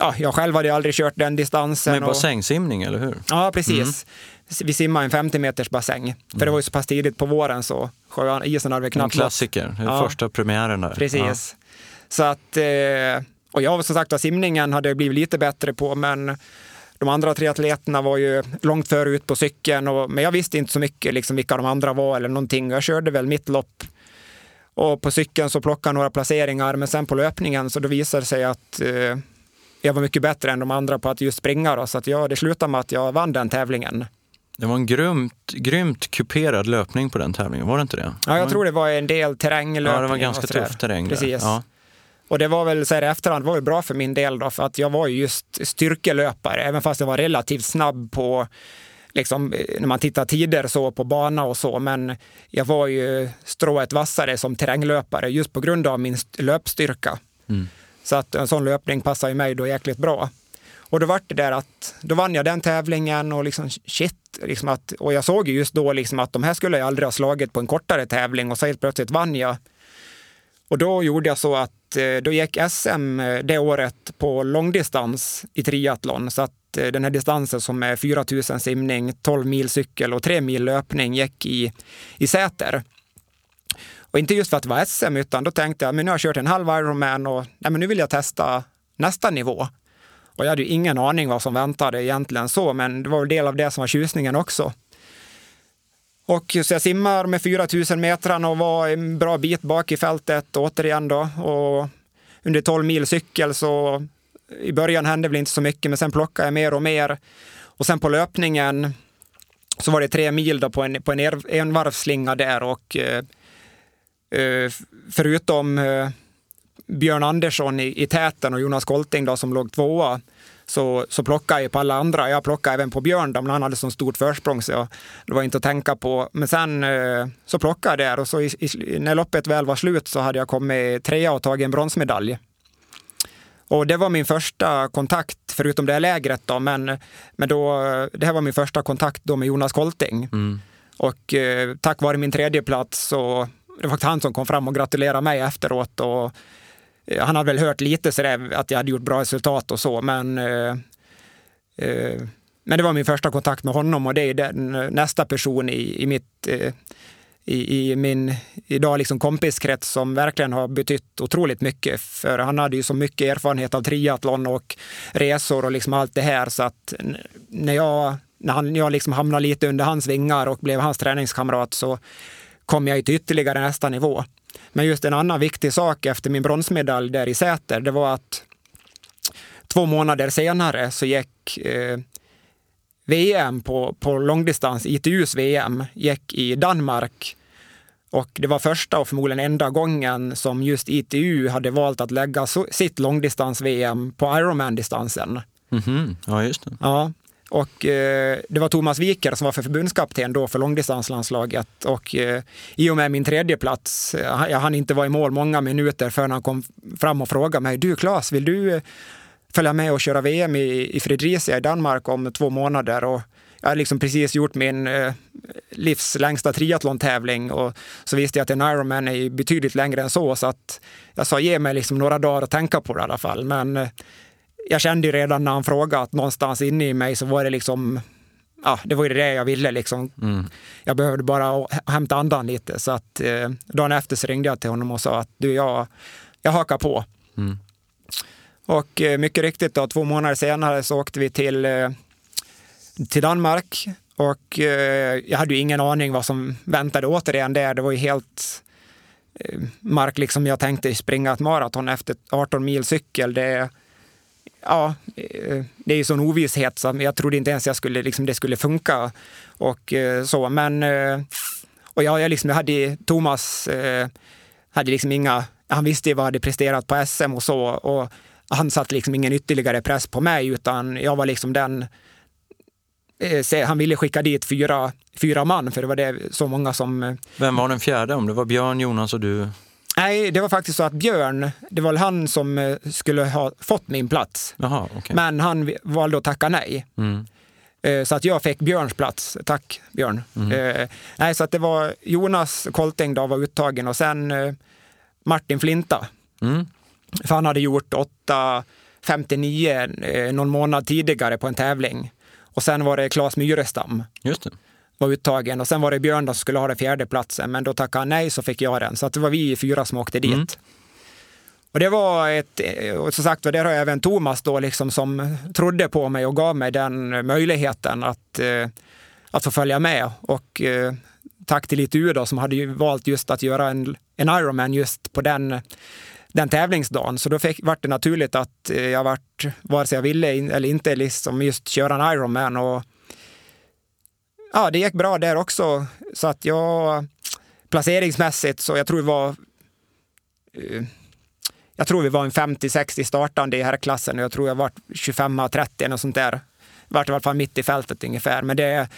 ja, jag själv hade aldrig kört den distansen. Med bassängsimning, eller hur? Ja, precis. Mm. Vi simmade en 50 meters bassäng. För mm. det var ju så pass tidigt på våren så sjön, isen hade vi knappt En klassiker, ja. första premiären där. Precis. Ja. Så att, eh, och jag som sagt simningen hade jag blivit lite bättre på, men de andra tre atleterna var ju långt före ut på cykeln, och, men jag visste inte så mycket liksom, vilka de andra var eller någonting. Jag körde väl mitt lopp och på cykeln så plockade jag några placeringar, men sen på löpningen så då visade det sig att eh, jag var mycket bättre än de andra på att just springa. Då, så att jag, det slutade med att jag vann den tävlingen. Det var en grymt, grymt kuperad löpning på den tävlingen, var det inte det? Ja, jag tror det var en del terränglöpning. Ja, det var ganska tuff terräng. Precis. Ja. Och det var väl så här i efterhand var ju bra för min del då, för att jag var ju just styrkelöpare, även fast jag var relativt snabb på liksom, när man tittar tider så på bana och så, men jag var ju strået vassare som terränglöpare just på grund av min löpstyrka. Mm. Så att en sån löpning passar ju mig då jäkligt bra. Och då var det där att då vann jag den tävlingen och liksom shit, liksom att, och jag såg ju just då liksom att de här skulle jag aldrig ha slagit på en kortare tävling och så helt plötsligt vann jag. Och då gjorde jag så att eh, då gick SM eh, det året på långdistans i triathlon. Så att eh, den här distansen som är 4000 simning, 12 mil cykel och 3 mil löpning gick i, i Säter. Och inte just för att det var SM, utan då tänkte jag, men nu har jag kört en halv Ironman och nej, men nu vill jag testa nästa nivå. Och jag hade ju ingen aning vad som väntade egentligen så, men det var väl del av det som var tjusningen också. Och så jag simmar med 4000 metrarna och var en bra bit bak i fältet återigen då. Och under 12 mil cykel så i början hände väl inte så mycket, men sen plockade jag mer och mer. Och sen på löpningen så var det tre mil då på en, på en envarvsslinga där och Eh, förutom eh, Björn Andersson i, i täten och Jonas Kolting då, som låg tvåa så, så plockade jag på alla andra. Jag plockade även på Björn då, men han hade så stort försprång så jag, det var inte att tänka på. Men sen eh, så plockade jag där och så i, i, när loppet väl var slut så hade jag kommit trea och tagit en bronsmedalj. Och det var min första kontakt, förutom det lägret då, men, men då, det här var min första kontakt då med Jonas Kolting. Mm. Och eh, tack vare min tredje plats så det var faktiskt han som kom fram och gratulerade mig efteråt. Och, eh, han hade väl hört lite sådär att jag hade gjort bra resultat och så, men eh, eh, men det var min första kontakt med honom och det är den, eh, nästa person i, i mitt eh, i, i, min idag liksom kompiskrets som verkligen har betytt otroligt mycket. För han hade ju så mycket erfarenhet av triathlon och resor och liksom allt det här så att när jag, när han, jag liksom hamnade lite under hans vingar och blev hans träningskamrat så kom jag till ytterligare nästa nivå. Men just en annan viktig sak efter min bronsmedalj där i Säter, det var att två månader senare så gick eh, VM på, på långdistans, ITUs VM, gick i Danmark. Och det var första och förmodligen enda gången som just ITU hade valt att lägga sitt långdistans-VM på Ironman-distansen. Mm -hmm. Ja, just det. Ja, och eh, det var Thomas Wiker som var för förbundskapten då för långdistanslandslaget. Och eh, i och med min tredje plats, eh, jag hann inte vara i mål många minuter förrän han kom fram och frågade mig, du Claes, vill du eh, följa med och köra VM i, i Fredricia i Danmark om två månader? Och jag hade liksom precis gjort min eh, livs längsta triathlon-tävling och så visste jag att en Ironman är betydligt längre än så, så att jag sa ge mig liksom några dagar att tänka på det i alla fall. Men eh, jag kände ju redan när han frågade att någonstans inne i mig så var det liksom, ja, det var ju det jag ville liksom. Mm. Jag behövde bara hämta andan lite. Så att eh, dagen efter så ringde jag till honom och sa att du, jag, jag hakar på. Mm. Och eh, mycket riktigt då, två månader senare så åkte vi till, eh, till Danmark och eh, jag hade ju ingen aning vad som väntade återigen där. Det var ju helt eh, mark, liksom jag tänkte springa ett maraton efter 18 mil cykel. Det, ja, eh, det är ju sån ovisshet så jag trodde inte ens jag skulle, liksom, det skulle funka. Och eh, så, men eh, och jag, jag, liksom, jag hade Thomas hade liksom inga, han visste ju vad jag hade presterat på SM och så. Och han satte liksom ingen ytterligare press på mig utan jag var liksom den han ville skicka dit fyra, fyra man för det var det så många som... Vem var den fjärde? Om det var Björn, Jonas och du? Nej, det var faktiskt så att Björn, det var han som eh, skulle ha fått min plats. Jaha, okay. Men han valde att tacka nej. Mm. Så att jag fick Björns plats. Tack Björn. Mm. nej, så att det var Jonas Kolting då var uttagen och sen Martin Flinta. Mm. För han hade gjort 8.59 eh, någon månad tidigare på en tävling. Och sen var det Claes Myrestam. Just det. Var uttagen. Och sen var det Björn som skulle ha den fjärde platsen. Men då tackade han nej så fick jag den. Så att det var vi fyra som åkte dit. Mm. Och det var ett, och som sagt där har jag även Thomas då liksom som trodde på mig och gav mig den möjligheten att, eh, att få följa med. Och eh, tack till ITU då som hade valt just att göra en, en Ironman just på den den tävlingsdagen. Så då fick, vart det naturligt att eh, jag vart, vare sig jag ville eller inte, liksom just köra en Ironman. Och, ja, det gick bra där också. Så att jag placeringsmässigt så jag tror vi var eh, jag tror vi var en 50-60 startande i herrklassen och jag tror jag var 25-30 och sånt där. Vart i alla fall mitt i fältet ungefär. Men det,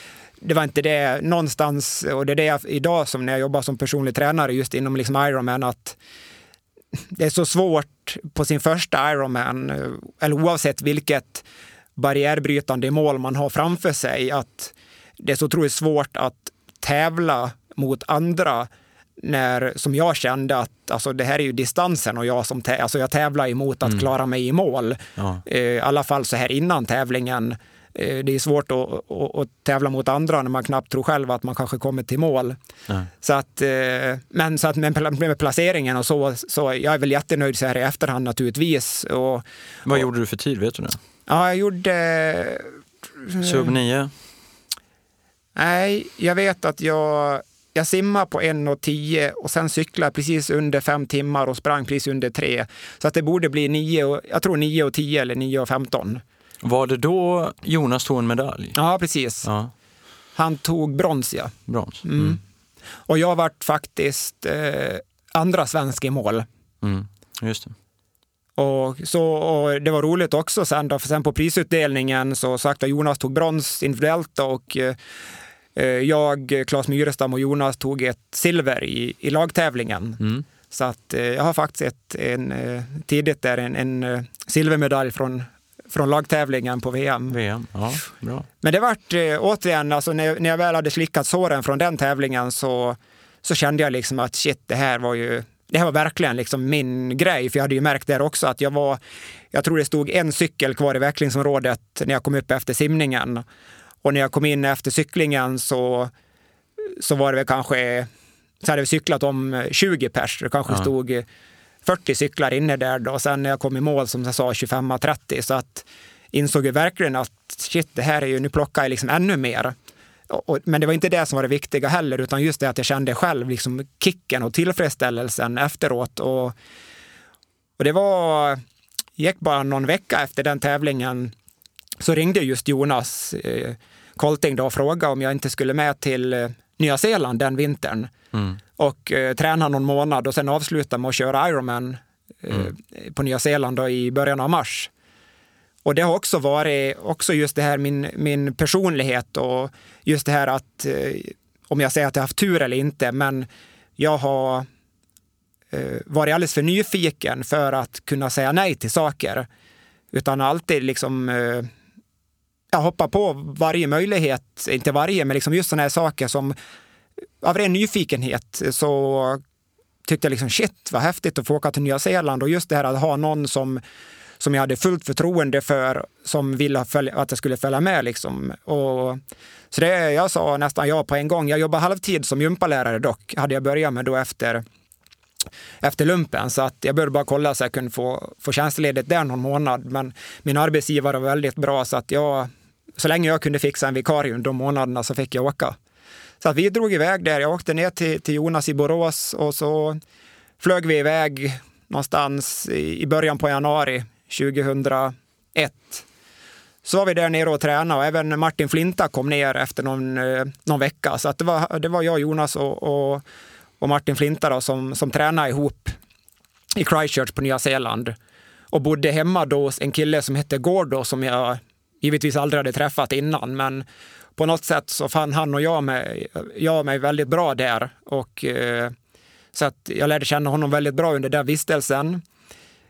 det var inte det någonstans, och det är det jag, idag som när jag jobbar som personlig tränare just inom liksom Ironman, att det är så svårt på sin första Ironman, eh, eller oavsett vilket barriärbrytande mål man har framför sig, att det är så otroligt svårt att tävla mot andra när, som jag kände att alltså, det här är ju distansen och jag som alltså, jag tävlar emot att mm. klara mig i mål. Ja. Eh, I alla fall så här innan tävlingen. Eh, det är svårt att, att, att, tävla mot andra när man knappt tror själv att man kanske kommer till mål. Ja. Så att, eh, men så att med, med placeringen och så, så jag är väl jättenöjd så här i efterhand naturligtvis. Och, Vad och, gjorde du för tid, vet du det? Ja, jag gjorde... Sub 9? Nej, jag vet att jag, jag simmade på 1.10 och sen cyklade precis under fem timmar och sprang precis under tre. Så att det borde bli 9, jag tror 9.10 eller 9.15. Var det då Jonas tog en medalj? Ja, precis. Ja. Han tog brons, ja. Brons. Mm. Mm. Och jag vart faktiskt eh, andra svensk i mål. Mm. Just det. Och, så, och det var roligt också sen, då, för sen på prisutdelningen så sagt att Jonas tog brons individuellt och eh, jag, Claes Myrestam och Jonas tog ett silver i, i lagtävlingen. Mm. Så att eh, jag har faktiskt ett, en, eh, tidigt där en, en eh, silvermedalj från från lagtävlingen på VM. VM, ja, bra. Men det vart eh, återigen, alltså, när, när jag väl hade slickat såren från den tävlingen så, så kände jag liksom att shit, det här var ju det här var verkligen liksom min grej, för jag hade ju märkt där också att jag var, jag tror det stod en cykel kvar i vecklingsområdet när jag kom upp efter simningen. Och när jag kom in efter cyklingen så, så var det väl kanske, så hade vi cyklat om 20 pers, det kanske ja. stod 40 cyklar inne där då. Sen när jag kom i mål som jag sa 25-30 så att insåg jag verkligen att shit, det här är ju, nu plockar jag liksom ännu mer. Och, men det var inte det som var det viktiga heller, utan just det att jag kände själv liksom kicken och tillfredsställelsen efteråt. Och, och det var, gick bara någon vecka efter den tävlingen så ringde just Jonas eh, Kolting då frågade om jag inte skulle med till eh, Nya Zeeland den vintern. Mm och eh, träna någon månad och sen avsluta med att köra Ironman eh, mm. på Nya Zeeland i början av mars. Och det har också varit också just det här min, min personlighet och just det här att eh, om jag säger att jag haft tur eller inte, men jag har eh, varit alldeles för nyfiken för att kunna säga nej till saker. Utan alltid liksom jag hoppar på varje möjlighet, inte varje, men liksom just sådana här saker som av ren nyfikenhet så tyckte jag liksom shit vad häftigt att få åka till Nya Zeeland och just det här att ha någon som som jag hade fullt förtroende för, som ville att jag skulle följa med. Liksom. Och, så det, jag sa nästan ja på en gång. Jag jobbar halvtid som gympalärare dock, hade jag börjat med då efter, efter lumpen. Så att jag började bara kolla så jag kunde få, få tjänstledigt där någon månad. Men min arbetsgivare var väldigt bra så att jag, så länge jag kunde fixa en vikarie under de månaderna så fick jag åka. Så att vi drog iväg där. Jag åkte ner till, till Jonas i Borås och så flög vi iväg någonstans i början på januari 2001. Så var vi där nere och tränade och även Martin Flinta kom ner efter någon, eh, någon vecka. Så att det, var, det var jag, Jonas och, och, och Martin Flinta då, som, som tränade ihop i Christchurch på Nya Zeeland. och bodde hemma då hos en kille som hette Gordo som jag givetvis aldrig hade träffat innan. Men på något sätt så fann han och jag mig, jag mig väldigt bra där. Och, eh, så att jag lärde känna honom väldigt bra under den vistelsen.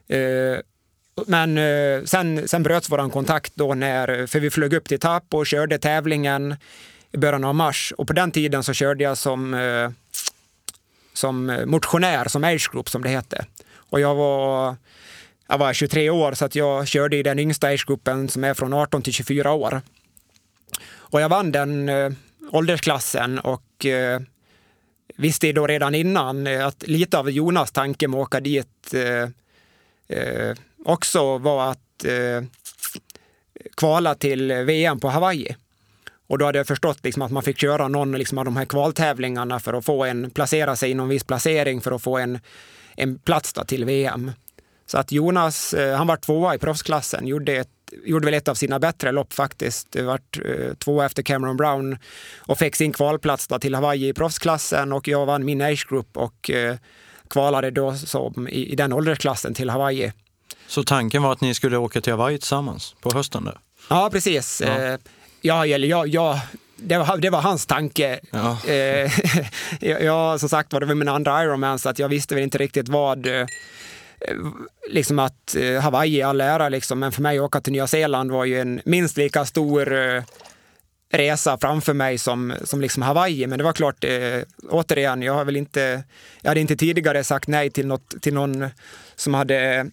Eh, men eh, sen, sen bröts vår kontakt då när, för vi flög upp till Tapp och körde tävlingen i början av mars. Och på den tiden så körde jag som, eh, som motionär, som age group som det hette. Och jag var, jag var 23 år så att jag körde i den yngsta age som är från 18 till 24 år. Och jag vann den eh, åldersklassen och eh, visste då redan innan eh, att lite av Jonas tanke med att åka dit eh, eh, också var att eh, kvala till VM på Hawaii. Och då hade jag förstått liksom att man fick köra någon liksom av de här kvaltävlingarna för att få en, placera sig i någon viss placering för att få en, en plats till VM. Så att Jonas, eh, han var tvåa i proffsklassen, gjorde, ett, gjorde väl ett av sina bättre lopp faktiskt. Det var eh, tvåa efter Cameron Brown och fick sin kvalplats till Hawaii i proffsklassen och jag vann min age group och eh, kvalade då som i, i den åldersklassen till Hawaii. Så tanken var att ni skulle åka till Hawaii tillsammans på hösten? Där? Ja, precis. Ja. Ja, eller ja, ja, det var, det var hans tanke. Ja. Jag, som sagt var, det var min andra Ironman så att jag visste väl inte riktigt vad Eh, liksom att eh, Hawaii är all ära, liksom, men för mig att åka till Nya Zeeland var ju en minst lika stor eh, resa framför mig som, som liksom Hawaii. Men det var klart, eh, återigen, jag har väl inte, jag hade inte tidigare sagt nej till, något, till någon som hade eh,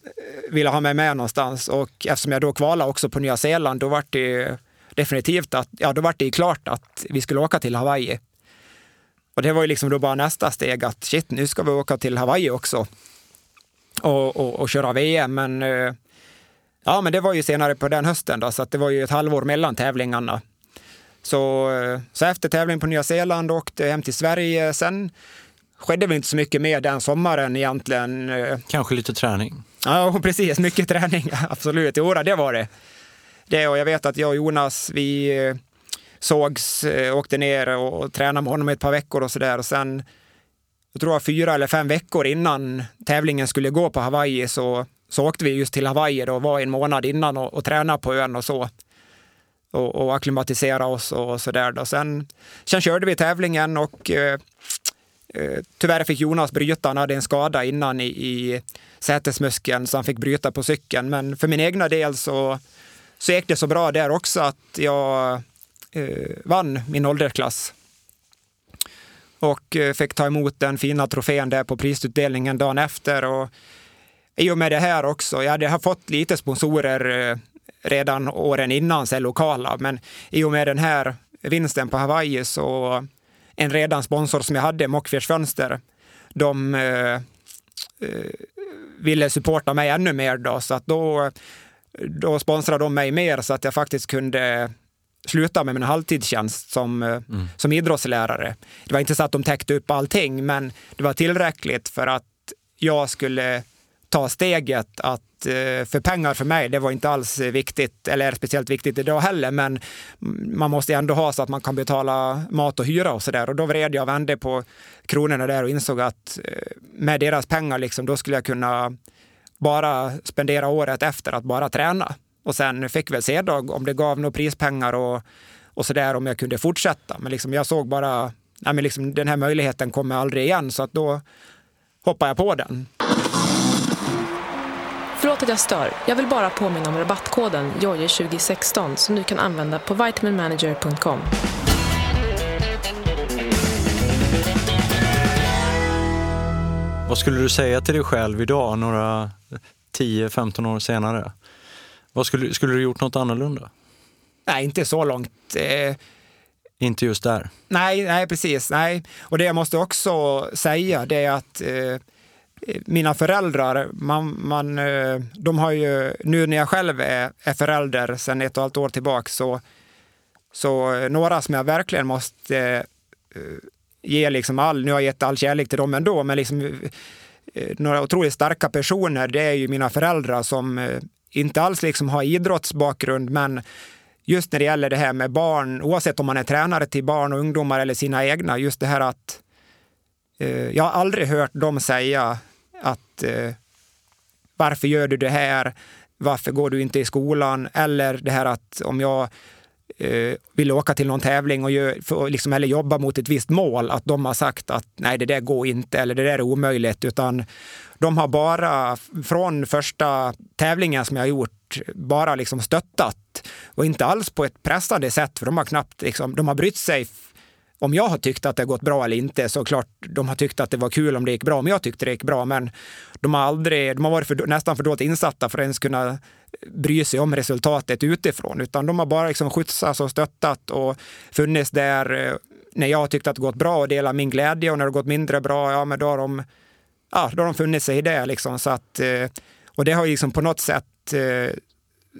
velat ha mig med någonstans. Och eftersom jag då kvalade också på Nya Zeeland, då var det definitivt att, ja, då var det klart att vi skulle åka till Hawaii. Och det var ju liksom då bara nästa steg att shit, nu ska vi åka till Hawaii också och, och, och köra VM. Men eh, ja, men det var ju senare på den hösten då, så det var ju ett halvår mellan tävlingarna. Så, eh, så efter tävlingen på Nya Zeeland åkte jag hem till Sverige. Sen skedde väl inte så mycket mer den sommaren egentligen. Kanske lite träning? Ja, precis. Mycket träning, absolut. Jo, det var det. det. Och jag vet att jag och Jonas, vi eh, sågs, eh, åkte ner och, och tränade med honom ett par veckor och sådär. Och sen, jag tror jag fyra eller fem veckor innan tävlingen skulle gå på Hawaii så, så åkte vi just till Hawaii och var en månad innan och, och tränade på ön och så och, och akklimatisera oss och så där. Sen, sen körde vi tävlingen och eh, eh, tyvärr fick Jonas bryta. Han hade en skada innan i, i sätesmuskeln så han fick bryta på cykeln. Men för min egna del så, så gick det så bra där också att jag eh, vann min åldersklass och eh, fick ta emot den fina trofén där på prisutdelningen dagen efter. Och I och med det här också, jag hade fått lite sponsorer eh, redan åren innan så lokala. Men i och med den här vinsten på Hawaii så en redan sponsor som jag hade, Mockfjärds Fönster, de eh, eh, ville supporta mig ännu mer då, så att då, då sponsrade de mig mer så att jag faktiskt kunde sluta med min halvtidstjänst som, eh, mm. som idrottslärare. Det var inte så att de täckte upp allting, men det var tillräckligt för att jag skulle ta steget att Eh, för pengar för mig, det var inte alls viktigt, eller speciellt viktigt idag heller, men man måste ändå ha så att man kan betala mat och hyra och så där. Och då vred jag och vände på kronorna där och insåg att eh, med deras pengar, liksom, då skulle jag kunna bara spendera året efter att bara träna. Och sen fick väl se då om det gav några prispengar och, och så där om jag kunde fortsätta. Men liksom jag såg bara, nej men liksom, den här möjligheten kommer aldrig igen, så att då hoppade jag på den. Förlåt att jag stör. Jag vill bara påminna om rabattkoden JOJE2016 som du kan använda på vitaminmanager.com. Vad skulle du säga till dig själv idag, några 10-15 år senare? Vad skulle, skulle du gjort något annorlunda? Nej, inte så långt. Eh... Inte just där? Nej, nej, precis. Nej. Och det jag måste också säga det är att eh mina föräldrar, man, man, eh, de har ju, nu när jag själv är, är förälder sedan ett och ett halvt år tillbaka, så, så några som jag verkligen måste uh, ge liksom all, nu har jag gett all kärlek till dem ändå, men liksom, uh, några otroligt starka personer, det är ju mina föräldrar som uh, inte alls liksom har idrottsbakgrund, men just när det gäller det här med barn, oavsett om man är tränare till barn och ungdomar eller sina egna, just det här att eh, jag har aldrig hört dem säga att eh, varför gör du det här? Varför går du inte i skolan? Eller det här att om jag eh, vill åka till någon tävling och gör, för, liksom, eller jobba mot ett visst mål, att de har sagt att nej, det där går inte eller det där är omöjligt. Utan de har bara från första tävlingen som jag har gjort bara liksom stöttat och inte alls på ett pressande sätt, för de har knappt liksom, de har brytt sig om jag har tyckt att det gått bra eller inte, så klart de har tyckt att det var kul om det gick bra, om jag tyckte det gick bra. Men de har aldrig, de har varit för, nästan för dåligt insatta för att ens kunna bry sig om resultatet utifrån, utan de har bara liksom skjutsats och stöttat och funnits där eh, när jag har tyckt att det gått bra och delat min glädje och när det gått mindre bra, ja men då har de, ja, då har de funnit sig i det liksom. Så att, eh, och det har ju liksom på något sätt, eh,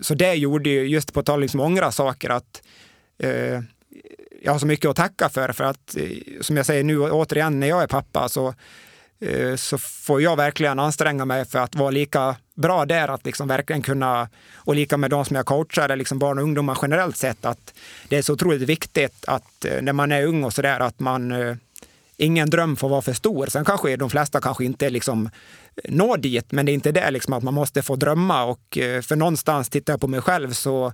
så det gjorde ju, just på tal liksom ångra saker, att jag har så mycket att tacka för. För att, eh, som jag säger nu återigen, när jag är pappa så, eh, så får jag verkligen anstränga mig för att vara lika bra där, att liksom verkligen kunna, och lika med de som jag coachar, liksom barn och ungdomar generellt sett, att det är så otroligt viktigt att eh, när man är ung och så där, att man ingen dröm får vara för stor. Sen kanske de flesta kanske inte liksom når dit, men det är inte det liksom att man måste få drömma och för någonstans, tittar jag på mig själv så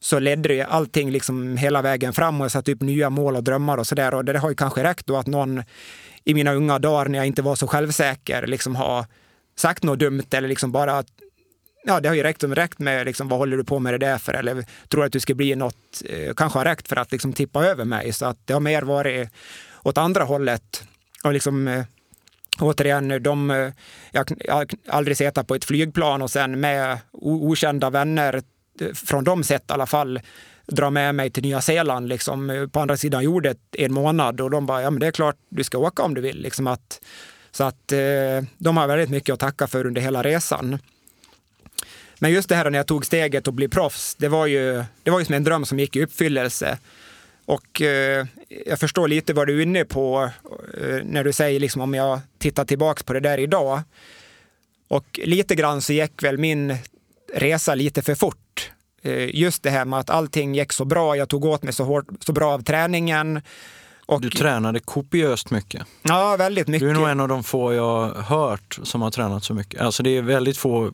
så ledde det allting liksom hela vägen fram och jag satte upp nya mål och drömmar och sådär. Och det har ju kanske räckt då att någon i mina unga dagar när jag inte var så självsäker liksom har sagt något dumt eller liksom bara Ja, det har ju räckt, räckt med liksom, vad håller du på med det där för? Eller tror att du ska bli något, eh, kanske har räckt för att liksom tippa över mig. Så att det har mer varit åt andra hållet. Och liksom, eh, återigen, de, eh, jag, jag har aldrig suttit på ett flygplan och sen med okända vänner från de sätt i alla fall dra med mig till Nya Zeeland liksom, på andra sidan jordet en månad och de bara, ja men det är klart du ska åka om du vill. Liksom att, så att eh, de har väldigt mycket att tacka för under hela resan. Men just det här när jag tog steget och blev proffs, det var ju, det var ju som en dröm som gick i uppfyllelse. Och eh, jag förstår lite vad du är inne på eh, när du säger liksom om jag tittar tillbaks på det där idag. Och lite grann så gick väl min resa lite för fort. Eh, just det här med att allting gick så bra, jag tog åt mig så, hårt, så bra av träningen. Och, du tränade kopiöst mycket. Ja, väldigt mycket. Du är nog en av de få jag hört som har tränat så mycket. Alltså det är väldigt få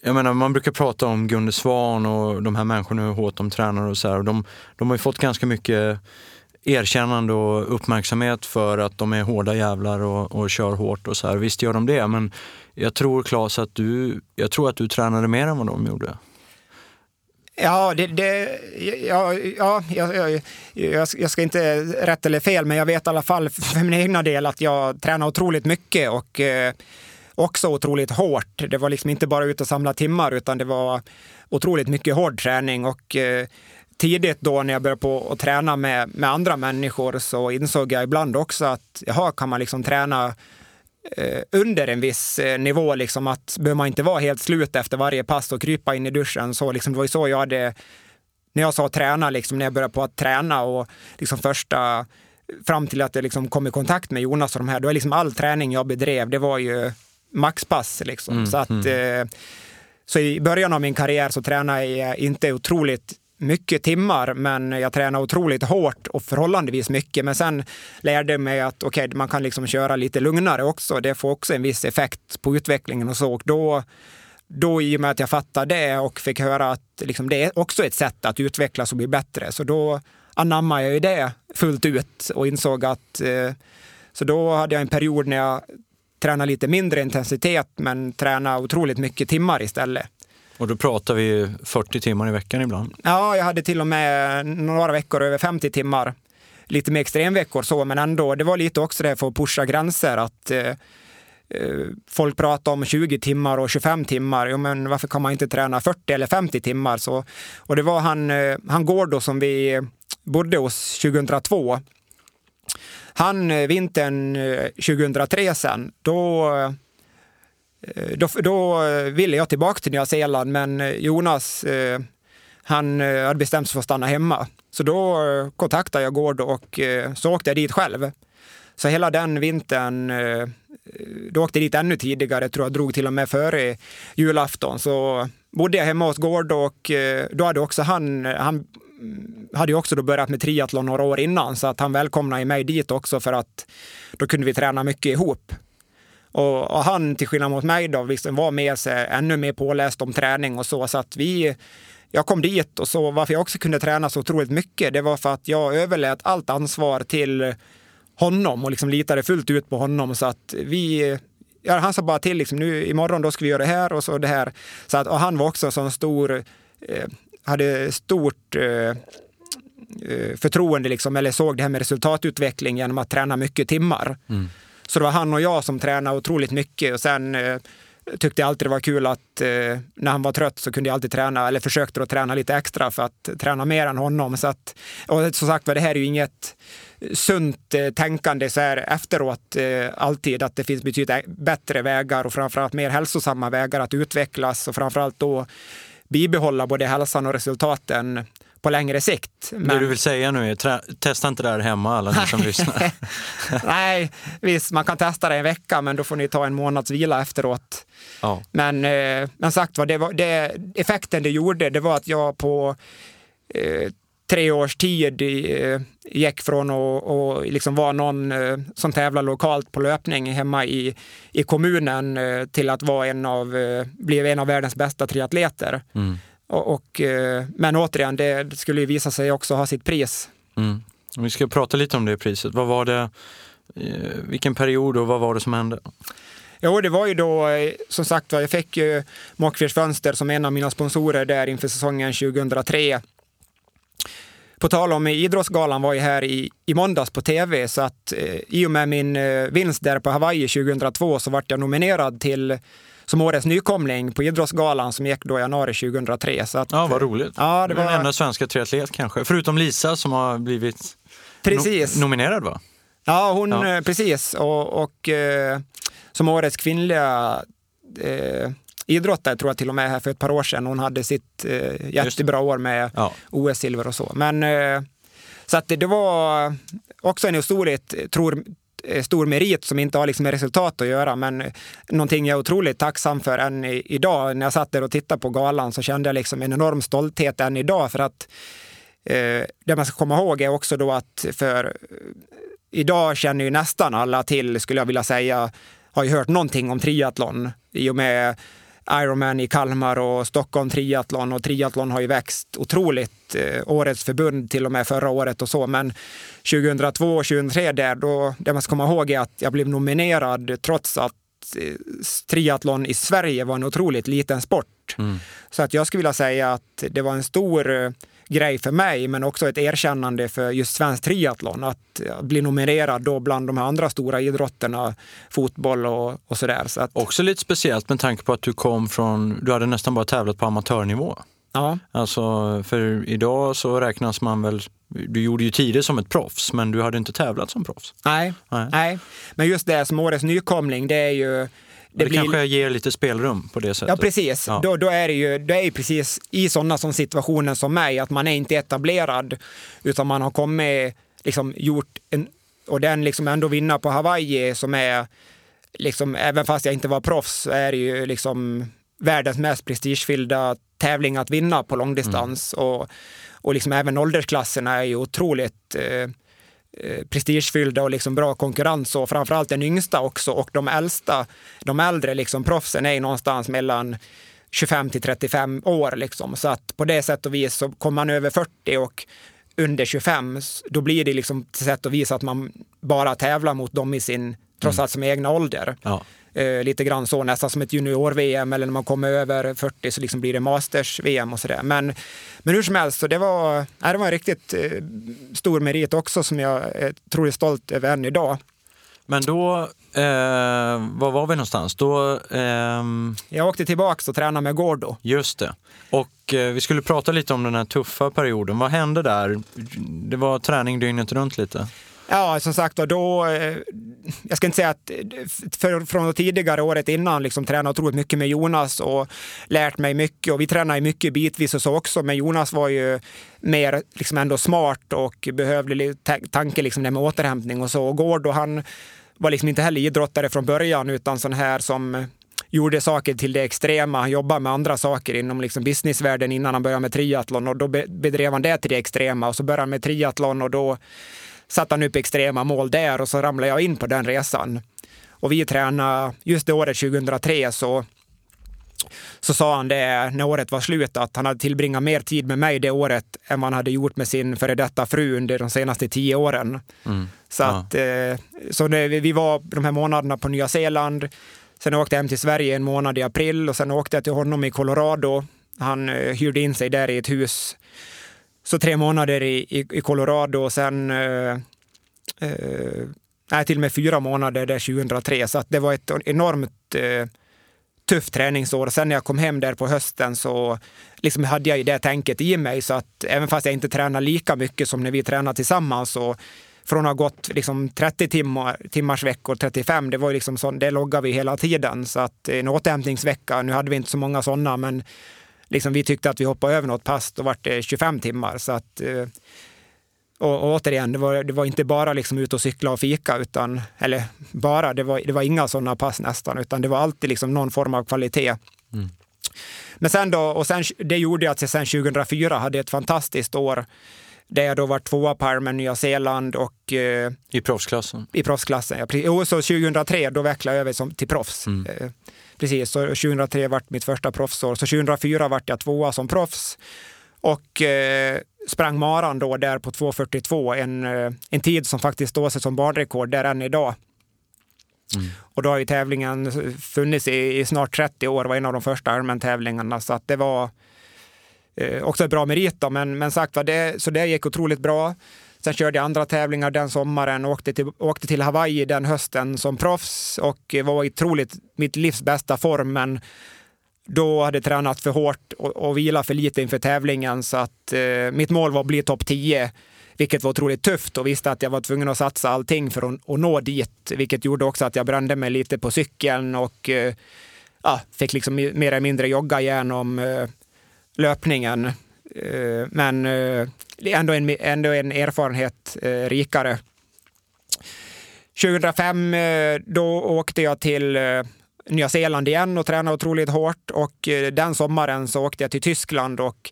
jag menar, man brukar prata om Gunde Svan och de här människorna, hur hårt de tränar och så här. De, de har ju fått ganska mycket erkännande och uppmärksamhet för att de är hårda jävlar och, och kör hårt och så här. Visst gör de det, men jag tror Claes att du, jag tror att du tränade mer än vad de gjorde. Ja, det, det, ja, ja jag, jag, jag, ska inte rätt eller fel, men jag vet i alla fall för min egna del att jag tränar otroligt mycket och eh, också otroligt hårt. Det var liksom inte bara ut och samla timmar, utan det var otroligt mycket hård träning och eh, tidigt då när jag började på att träna med, med andra människor så insåg jag ibland också att jaha, kan man liksom träna under en viss eh, nivå, liksom att behöver man inte vara helt slut efter varje pass och krypa in i duschen. Så liksom, det var ju så jag hade, när jag sa träna, liksom, när jag började på att träna och liksom första, fram till att jag liksom kom i kontakt med Jonas och de här, då är liksom all träning jag bedrev, det var ju maxpass. Liksom. Mm, så, att, mm. eh, så i början av min karriär så tränade jag inte otroligt mycket timmar, men jag tränade otroligt hårt och förhållandevis mycket. Men sen lärde jag mig att okay, man kan liksom köra lite lugnare också. Det får också en viss effekt på utvecklingen och så. Och då, då i och med att jag fattade det och fick höra att liksom, det är också ett sätt att utvecklas och bli bättre, så då anammade jag ju det fullt ut och insåg att eh, så då hade jag en period när jag tränade lite mindre intensitet men tränade otroligt mycket timmar istället. Och då pratar vi 40 timmar i veckan ibland? Ja, jag hade till och med några veckor över 50 timmar. Lite mer extremveckor så, men ändå. Det var lite också det för att pusha gränser. att eh, eh Folk pratar om 20 timmar och 25 timmar. Jo, men varför kan man inte träna 40 eller 50 timmar? Så, och det var han, eh, han Gordo som vi bodde hos 2002. Han eh, vintern 2003 sen, då Eh, då, då eh, ville jag tillbaka till Nya Zeeland, men eh, Jonas han hade bestämt sig för att stanna hemma. Så då kontaktade jag Gård och så åkte jag dit själv. Så hela den vintern, då åkte jag dit ännu tidigare, tror jag drog till och med före julafton. Så bodde jag hemma hos Gård och då hade också han, han mm, hade ju också då börjat med triathlon några år innan, så att han välkomnade mig dit också för att då kunde vi träna mycket ihop. Och, och, han, till skillnad mot mig, då, liksom var med sig ännu mer påläst om träning och så. Så att vi, jag kom dit och så varför jag också kunde träna så otroligt mycket, det var för att jag överlät allt ansvar till honom och liksom litade fullt ut på honom. Så att vi, ja, han sa bara till, liksom, nu imorgon då ska vi göra det här och så det här. Så att, och han var också en sån stor, eh, hade stort eh, eh, förtroende, liksom, eller såg det här med resultatutveckling genom att träna mycket timmar. Mm. Så det var han och jag som tränade otroligt mycket och sen eh, tyckte jag alltid det var kul att eh, när han var trött så kunde jag alltid träna, eller försökte att träna lite extra för att träna mer än honom. Så att, och som sagt var, det här är ju inget sunt eh, tänkande så här efteråt eh, alltid, att det finns betydligt bättre vägar och framförallt mer hälsosamma vägar att utvecklas och framförallt då bibehålla både hälsan och resultaten på längre sikt. Men... Det du vill säga nu är, testa inte det här hemma alla ni som lyssnar. Nej, visst, man kan testa det en vecka, men då får ni ta en månads vila efteråt. Ja. Men, eh, men sagt var, det var det, effekten det gjorde, det var att jag på eh, tre års tid eh, gick från att liksom vara någon eh, som tävlar lokalt på löpning hemma i, i kommunen eh, till att vara en av, eh, bli en av världens bästa triatleter. Mm. Och, och, eh, men återigen, det skulle ju visa sig också ha sitt pris. Mm. Vi ska prata lite om det priset. Vad var det, eh, vilken period och vad var det som hände? Jo, det var ju då, eh, som sagt jag fick ju Mockfirs Fönster som en av mina sponsorer där inför säsongen 2003. På tal om Idrottsgalan var ju här i, i måndags på tv, så att eh, i och med min eh, vinst där på Hawaii 2002 så vart jag nominerad till som årets nykomling på Idrottsgalan som gick då i januari 2003. Så att, ja, vad roligt. Ja, det var den enda svenska triatlet kanske, förutom Lisa som har blivit precis. No nominerad va? Ja, hon, ja. Eh, precis. Och, och eh, som årets kvinnliga eh, idrottare tror jag till och med här för ett par år sedan. Hon hade sitt eh, jättebra år med ja. OS-silver och så. Men eh, så att det, det var också en otroligt, tror, Eh, stor merit som inte har liksom med resultat att göra, men någonting jag är otroligt tacksam för än idag. När jag satt där och tittade på galan så kände jag liksom en enorm stolthet än idag för att eh, det man ska komma ihåg är också då att för eh, idag känner ju nästan alla till, skulle jag vilja säga, har ju hört någonting om triathlon i och med Ironman i Kalmar och Stockholm Triathlon och triathlon har ju växt otroligt. Eh, årets förbund till och med förra året och så. Men 2002 och 2003 där, då, det man ska komma ihåg är att jag blev nominerad trots att eh, triathlon i Sverige var en otroligt liten sport. Mm. Så att jag skulle vilja säga att det var en stor eh, grej för mig, men också ett erkännande för just svensk triathlon. Att bli nominerad då bland de andra stora idrotterna, fotboll och, och sådär. Så att... Också lite speciellt med tanke på att du kom från, du hade nästan bara tävlat på amatörnivå. Ja. Alltså, för idag så räknas man väl, du gjorde ju tider som ett proffs, men du hade inte tävlat som proffs. Nej, nej. nej. men just det som årets nykomling, det är ju det, det blir... kanske ger lite spelrum på det sättet. Ja, precis. Ja. Då, då, är det ju det är precis i sådana som situationer som mig, att man är inte etablerad, utan man har kommit, liksom gjort en, och den liksom ändå vinna på Hawaii som är, liksom, även fast jag inte var proffs, så är det ju liksom världens mest prestigefyllda tävling att vinna på långdistans. Mm. Och, och liksom även åldersklasserna är ju otroligt Eh, prestigefyllda och liksom bra konkurrens och framförallt den yngsta också och de äldsta, de äldre liksom proffsen är någonstans mellan 25 till 35 år liksom. Så att på det sätt och vis så kommer man över 40 och under 25, då blir det liksom till sätt och vis att man bara tävlar mot dem i sin, trots mm. allt som egna ålder. Ja. Eh, lite grann så, nästan som ett junior-VM eller när man kommer över 40 så liksom blir det masters-VM och sådär. Men, men hur som helst, så det, var, nej, det var en riktigt eh, stor merit också som jag är otroligt stolt över än idag. Men då, eh, var var vi någonstans? Då, eh... Jag åkte tillbaka och tränade med Gordo. Just det. Och eh, vi skulle prata lite om den här tuffa perioden. Vad hände där? Det var träning dygnet runt lite? Ja, som sagt, och då, eh, jag ska inte säga att för, från tidigare året innan liksom tränat otroligt mycket med Jonas och lärt mig mycket och vi tränade mycket bitvis och så också, men Jonas var ju mer liksom ändå smart och behövde lite tanke liksom med återhämtning och så. Och Gård och han var liksom inte heller idrottare från början utan sån här som gjorde saker till det extrema. Han jobbade med andra saker inom liksom businessvärlden innan han började med triathlon och då bedrev han det till det extrema och så började han med triathlon och då satte han upp extrema mål där och så ramlade jag in på den resan. Och vi tränade, just det året 2003 så så sa han det när året var slut att han hade tillbringat mer tid med mig det året än vad han hade gjort med sin före detta fru under de senaste tio åren. Mm. Så, ja. att, eh, så vi var de här månaderna på Nya Zeeland. Sen åkte jag hem till Sverige en månad i april och sen åkte jag till honom i Colorado. Han eh, hyrde in sig där i ett hus. Så tre månader i, i, i Colorado och sen eh, eh, nej, till och med fyra månader där 2003. Så att det var ett enormt eh, tufft träningsår. Sen när jag kom hem där på hösten så liksom hade jag ju det tänket i mig. Så att även fast jag inte tränar lika mycket som när vi tränar tillsammans så från att ha gått liksom 30 timmar, timmars veckor, 35, det var liksom så, det loggade vi hela tiden. Så att eh, en återhämtningsvecka, nu hade vi inte så många sådana, men liksom vi tyckte att vi hoppade över något pass, då var det 25 timmar. Så att, eh, och, och återigen, det var, det var inte bara liksom ut och cykla och fika, utan, eller bara, det var, det var inga sådana pass nästan, utan det var alltid liksom någon form av kvalitet. Mm. Men sen då, och sen, det gjorde att jag sen 2004 hade ett fantastiskt år där jag då var tvåa på Ironman Nya Zeeland och... Eh, I proffsklassen? I proffsklassen, ja. Och så 2003, då vecklade jag över som, till proffs. Mm. Eh, precis, så 2003 vart mitt första proffsår. Så 2004 vart jag tvåa som proffs. Och eh, sprang maran då där på 2.42, en, eh, en tid som faktiskt står sig som banrekord där än idag. Mm. Och då har ju tävlingen funnits i, i, snart 30 år, var en av de första Ironman-tävlingarna. Så att det var eh, också ett bra merit. Då, men, men sagt det, så det gick otroligt bra. Sen körde jag andra tävlingar den sommaren, åkte till, åkte till Hawaii den hösten som proffs och var i otroligt mitt livs bästa form. Men då hade jag tränat för hårt och, och vilat för lite inför tävlingen så att eh, mitt mål var att bli topp 10 vilket var otroligt tufft och visste att jag var tvungen att satsa allting för att, att nå dit, vilket gjorde också att jag brände mig lite på cykeln och eh, ja, fick liksom mer eller mindre jogga igenom eh, löpningen. Eh, men eh, men är ändå, en, ändå en erfarenhet eh, rikare. 2005 då åkte jag till Nya Zeeland igen och tränade otroligt hårt och den sommaren så åkte jag till Tyskland och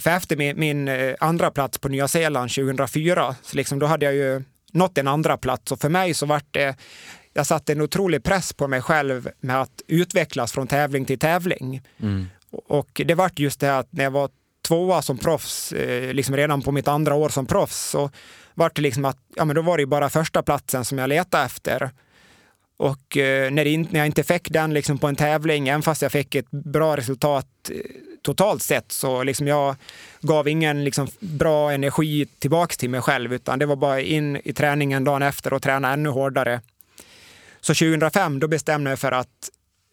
för efter min, min andra plats på Nya Zeeland 2004, så liksom då hade jag ju nått en andra plats och för mig så vart det jag satte en otrolig press på mig själv med att utvecklas från tävling till tävling. Mm. Och det vart just det att när jag var tvåa som proffs, eh, liksom redan på mitt andra år som proffs, så vart det liksom att ja, men då var det bara första platsen som jag letade efter. Och eh, när, in, när jag inte fick den liksom på en tävling, även fast jag fick ett bra resultat eh, totalt sett, så liksom jag gav ingen liksom bra energi tillbaks till mig själv, utan det var bara in i träningen dagen efter och träna ännu hårdare. Så 2005 då bestämde jag för att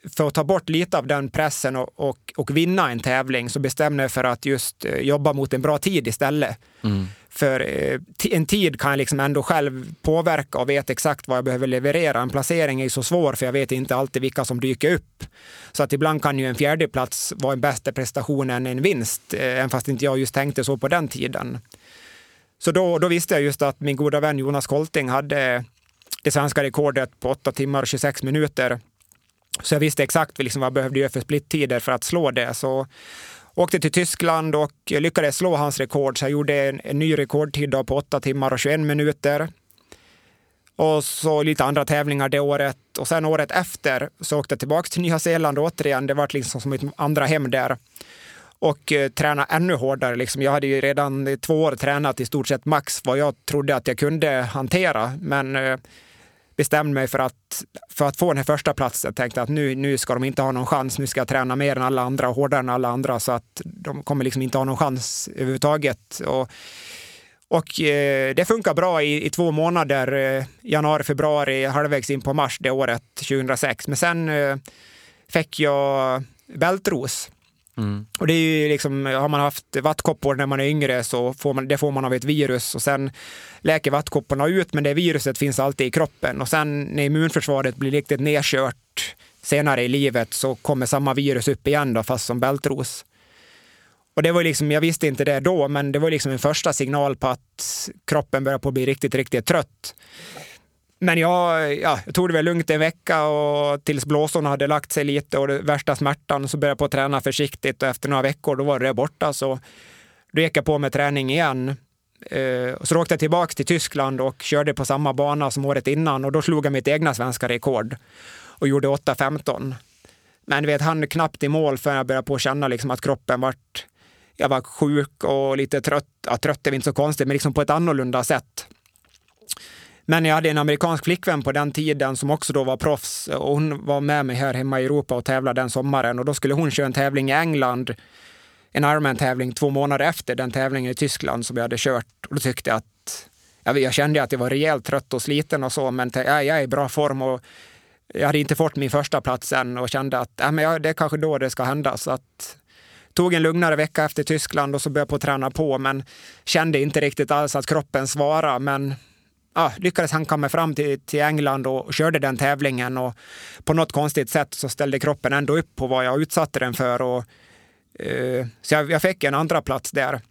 för att ta bort lite av den pressen och, och, och vinna en tävling så bestämde jag för att just eh, jobba mot en bra tid istället. Mm. För eh, en tid kan jag liksom ändå själv påverka och vet exakt vad jag behöver leverera. En placering är så svår för jag vet inte alltid vilka som dyker upp. Så att ibland kan ju en fjärde plats vara en bättre prestation än en vinst, eh, även fast inte jag just tänkte så på den tiden. Så då, då visste jag just att min goda vän Jonas Kolting hade det svenska rekordet på 8 timmar och 26 minuter. Så jag visste exakt liksom vad jag behövde göra för splittider för att slå det. Så Åkte till Tyskland och lyckades slå hans rekord, så jag gjorde en, en ny rekordtid på 8 timmar och 21 minuter. Och så lite andra tävlingar det året. Och sen året efter så åkte jag tillbaka till Nya Zeeland återigen. Det var liksom som mitt andra hem där. Och eh, träna ännu hårdare. Liksom. Jag hade ju redan i två år tränat i stort sett max vad jag trodde att jag kunde hantera. Men eh, bestämde mig för att, för att få den här första platsen. Tänkte att nu, nu ska de inte ha någon chans. Nu ska jag träna mer än alla andra och hårdare än alla andra så att de kommer liksom inte ha någon chans överhuvudtaget. Och, och eh, det funkar bra i, i två månader, eh, januari, februari, halvvägs in på mars det året, 2006. Men sen eh, fick jag bältros Mm. Och det är ju liksom, har man haft vattkoppor när man är yngre så får man, det får man av ett virus och sen läker vattkopporna ut men det viruset finns alltid i kroppen och sen när immunförsvaret blir riktigt nedkört senare i livet så kommer samma virus upp igen då, fast som bältros. Och det var liksom, jag visste inte det då, men det var liksom en första signal på att kroppen börjar på bli riktigt, riktigt trött. Men jag, ja, jag tog det väl lugnt en vecka och tills blåsorna hade lagt sig lite och det värsta smärtan så började jag på att träna försiktigt och efter några veckor då var det borta. Så då gick jag på med träning igen. Eh, så åkte jag tillbaka till Tyskland och körde på samma bana som året innan och då slog jag mitt egna svenska rekord och gjorde 8.15. Men vet, han knappt i mål förrän jag började på att känna liksom att kroppen vart... Jag var sjuk och lite trött. Ja, trött är inte så konstigt, men liksom på ett annorlunda sätt. Men jag hade en amerikansk flickvän på den tiden som också då var proffs och hon var med mig här hemma i Europa och tävlade den sommaren och då skulle hon köra en tävling i England, en Ironman-tävling två månader efter den tävlingen i Tyskland som jag hade kört och då tyckte jag att jag kände att jag var rejält trött och sliten och så, men jag är i bra form och jag hade inte fått min första plats än och kände att äh, men det är kanske då det ska hända. Så att, tog en lugnare vecka efter Tyskland och så började jag på att träna på, men kände inte riktigt alls att kroppen svarade. Men ja, lyckades han komma fram till, till England och körde den tävlingen och på något konstigt sätt så ställde kroppen ändå upp på vad jag utsatte den för. Och, eh, så jag, jag, fick en andra plats där.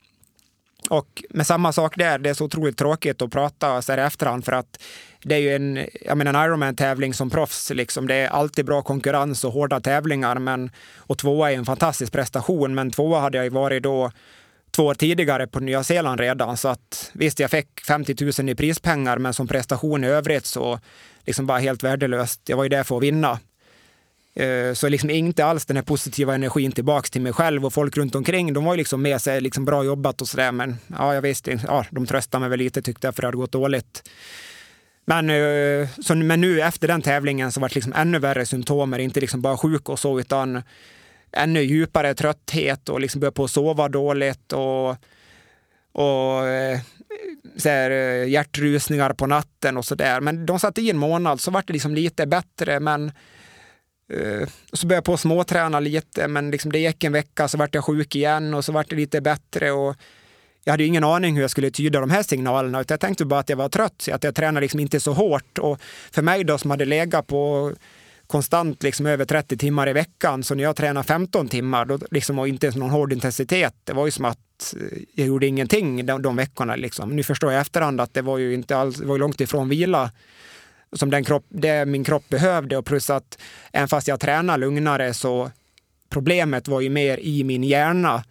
Och med samma sak där, det är så otroligt tråkigt att prata så här i efterhand för att det är ju en, jag menar, en Ironman-tävling som proffs. Liksom. Det är alltid bra konkurrens och hårda tävlingar. Men, och tvåa är en fantastisk prestation, men tvåa hade jag ju varit då två år tidigare på Nya Zeeland redan. Så att visst, jag fick 50 000 i prispengar, men som prestation i övrigt så liksom bara helt värdelöst. Jag var ju där för att vinna. Eh, så liksom inte alls den här positiva energin tillbaks till mig själv och folk runt omkring. De var ju liksom med sig, liksom bra jobbat och sådär. Men ja, jag visste, ja, de tröstade mig väl lite tyckte jag för det hade gått dåligt. Men, eh, så, men nu efter den tävlingen så var det liksom ännu värre symptomer, inte liksom bara sjuk och så, utan ännu djupare trötthet och liksom började på att sova dåligt och, och eh, så här, eh, hjärtrusningar på natten och sådär. Men de satte i en månad så vart det liksom lite bättre. Men eh, så började jag på att småträna lite, men liksom det gick en vecka så vart jag sjuk igen och så vart det lite bättre. Och jag hade ingen aning hur jag skulle tyda de här signalerna, utan jag tänkte bara att jag var trött, att jag tränade liksom inte så hårt. Och för mig då som hade legat på konstant liksom över 30 timmar i veckan, så när jag tränade 15 timmar då liksom, och inte någon hård intensitet, det var ju som att eh, jag gjorde ingenting de, de veckorna. Liksom. Nu förstår jag i efterhand att det var ju inte alls, var långt ifrån vila som den kropp, det min kropp behövde och plus att även fast jag tränade lugnare så problemet var ju mer i min hjärna.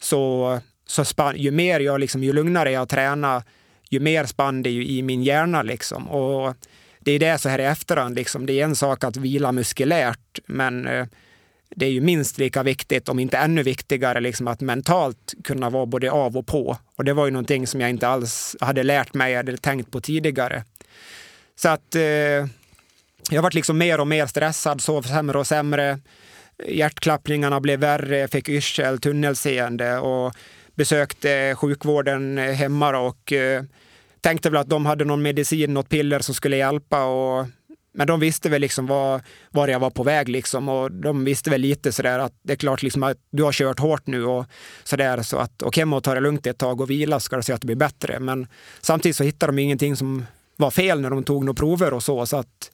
Så så span, ju mer jag, liksom, ju lugnare jag tränar, ju mer spann det ju i min hjärna. Liksom. Och det är det så här i efterhand, liksom. det är en sak att vila muskulärt, men eh, det är ju minst lika viktigt, om inte ännu viktigare, liksom, att mentalt kunna vara både av och på. Och det var ju någonting som jag inte alls hade lärt mig eller tänkt på tidigare. Så att eh, jag varit liksom mer och mer stressad, sov sämre och sämre. Hjärtklappningarna blev värre, fick yrsel, tunnelseende och besökte sjukvården hemma och eh, tänkte väl att de hade någon medicin, något piller som skulle hjälpa. Och, men de visste väl liksom var, var jag var på väg liksom och de visste väl lite sådär att det är klart liksom att du har kört hårt nu och sådär så att åk hem och ta det lugnt ett tag och vila ska du se att det blir bättre. Men samtidigt så hittade de ingenting som var fel när de tog några prover och så. så att,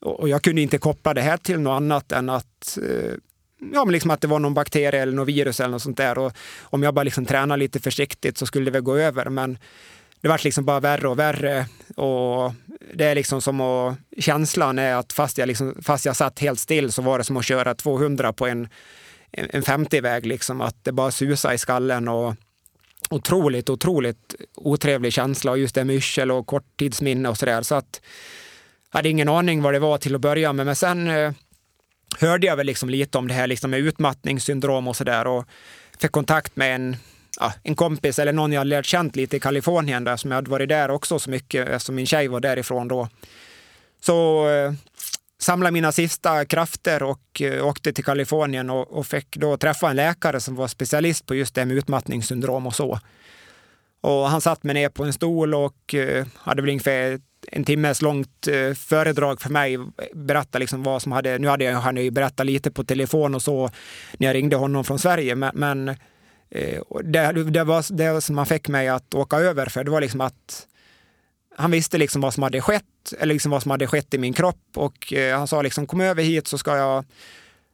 och jag kunde inte koppla det här till något annat än att eh, ja, men liksom att det var någon bakterie eller något virus eller något sånt där. Och om jag bara liksom tränade lite försiktigt så skulle det väl gå över. Men det vart liksom bara värre och värre. Och det är liksom som att, känslan är att fast jag, liksom, fast jag satt helt still så var det som att köra 200 på en, en 50-väg. Liksom, att det bara susade i skallen. Och, otroligt, otroligt otrevlig känsla och just det med yrsel och korttidsminne och sådär. Så att jag hade ingen aning vad det var till att börja med. Men sen eh, hörde jag väl liksom lite om det här liksom med utmattningssyndrom och sådär och fick kontakt med en, ja, en kompis eller någon jag lärt känt lite i Kalifornien där som jag hade varit där också så mycket eftersom min tjej var därifrån då. Så eh, samlade mina sista krafter och eh, åkte till Kalifornien och, och, fick då träffa en läkare som var specialist på just det med utmattningssyndrom och så. Och han satt mig ner på en stol och eh, hade väl ungefär en timmes långt eh, föredrag för mig. Berätta liksom vad som hade, nu hade jag, han ju berättat lite på telefon och så när jag ringde honom från Sverige, men, men eh, det, det, var det som han fick mig att åka över för. Det var liksom att han visste liksom vad som hade skett, eller liksom vad som hade skett i min kropp och eh, han sa liksom kom över hit så ska jag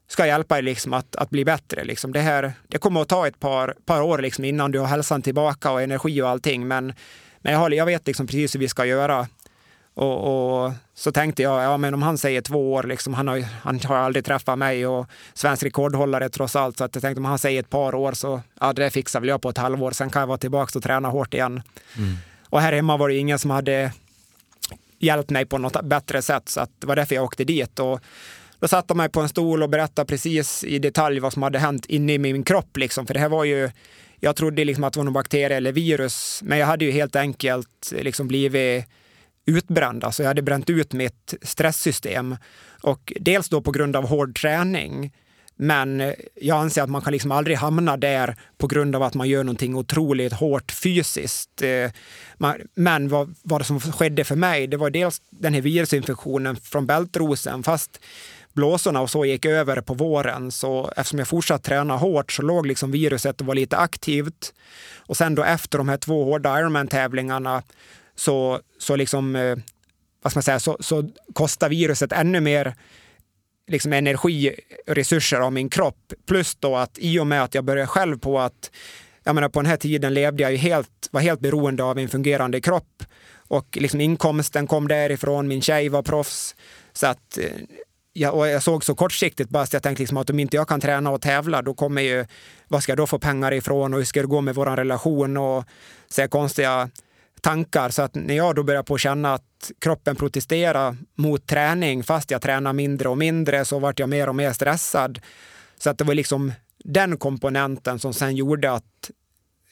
ska hjälpa dig liksom att, att bli bättre. Liksom. Det, här, det kommer att ta ett par, par år liksom innan du har hälsan tillbaka och energi och allting. Men, men jag, har, jag vet liksom precis hur vi ska göra. Och, och, så tänkte jag, ja men om han säger två år, liksom, han, har, han har aldrig träffat mig och svensk rekordhållare trots allt. Så att jag tänkte om han säger ett par år så, ja det fixar väl jag på ett halvår. Sen kan jag vara tillbaka och träna hårt igen. Mm. Och här hemma var det ingen som hade hjälpt mig på något bättre sätt. Så att det var därför jag åkte dit. Och då satte jag mig på en stol och berättade precis i detalj vad som hade hänt inne i min kropp. Liksom. För det här var ju, jag trodde liksom att det var någon bakterie eller virus, men jag hade ju helt enkelt liksom blivit utbränd. Alltså jag hade bränt ut mitt stresssystem. Och dels då på grund av hård träning, men jag anser att man kan liksom aldrig hamna där på grund av att man gör någonting otroligt hårt fysiskt. Eh, men vad, vad som skedde för mig, det var dels den här virusinfektionen från bältrosen, fast blåsorna och så gick över på våren. Så eftersom jag fortsatte träna hårt så låg liksom viruset och var lite aktivt. Och sen då efter de här två hårda Ironman-tävlingarna så, så, liksom, eh, vad ska man säga, så, så kostar viruset ännu mer liksom energi och resurser av min kropp. Plus då att i och med att jag började själv på att, jag menar på den här tiden levde jag ju helt, var helt beroende av en fungerande kropp och liksom inkomsten kom därifrån, min tjej var proffs. Så att eh, jag, och jag såg så kortsiktigt bara att jag tänkte liksom att om inte jag kan träna och tävla, då kommer ju, vad ska jag då få pengar ifrån och hur ska det gå med vår relation och så konstiga tankar. Så att när jag då började på känna att kroppen protesterar mot träning, fast jag tränar mindre och mindre, så vart jag mer och mer stressad. Så att det var liksom den komponenten som sen gjorde att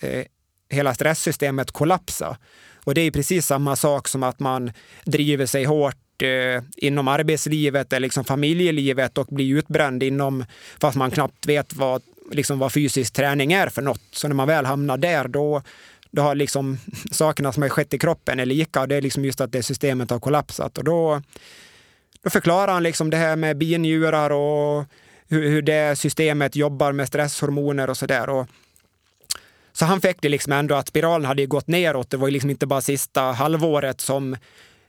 eh, hela stresssystemet kollapsade. Och det är precis samma sak som att man driver sig hårt eh, inom arbetslivet eller liksom familjelivet och blir utbränd inom, fast man knappt vet vad, liksom vad fysisk träning är för något. Så när man väl hamnar där, då, då har liksom sakerna som har skett i kroppen är lika. Det är liksom just att det systemet har kollapsat. Och då, då förklarar han liksom det här med binjurar och hur, hur det systemet jobbar med stresshormoner och sådär. Så han fick det liksom ändå att spiralen hade gått neråt. Det var liksom inte bara sista halvåret som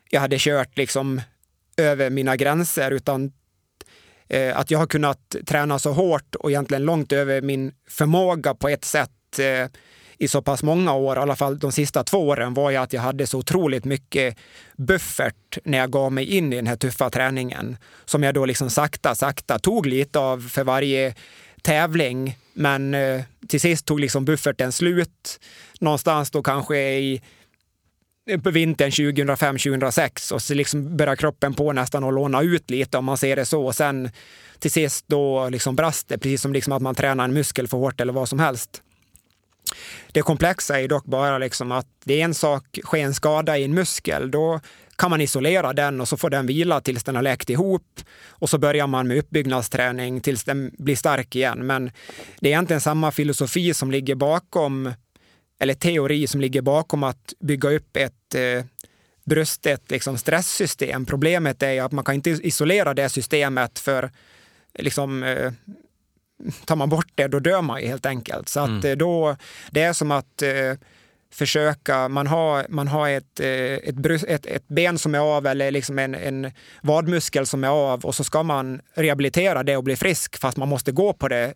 jag hade kört liksom över mina gränser, utan eh, att jag har kunnat träna så hårt och egentligen långt över min förmåga på ett sätt eh, i så pass många år, i alla fall de sista två åren, var ju att jag hade så otroligt mycket buffert när jag gav mig in i den här tuffa träningen. Som jag då liksom sakta, sakta tog lite av för varje tävling. Men eh, till sist tog liksom bufferten slut. Någonstans då kanske i eh, på vintern 2005-2006 och så liksom börjar kroppen på nästan att låna ut lite om man ser det så. Och sen till sist då liksom brast det, precis som liksom att man tränar en muskel för hårt eller vad som helst. Det komplexa är dock bara liksom att det är en sak, sker en skada i en muskel, då kan man isolera den och så får den vila tills den har läkt ihop och så börjar man med uppbyggnadsträning tills den blir stark igen. Men det är egentligen samma filosofi som ligger bakom eller teori som ligger bakom att bygga upp ett eh, bröstet liksom stresssystem. Problemet är att man kan inte isolera det systemet för liksom, eh, tar man bort det, då dör man ju helt enkelt. Så att mm. Eh, då, det är som att eh, försöka, man har, man har ett, eh, ett, ett, ett, ben som är av eller liksom en, en vadmuskel som är av och så ska man rehabilitera det och bli frisk fast man måste gå på det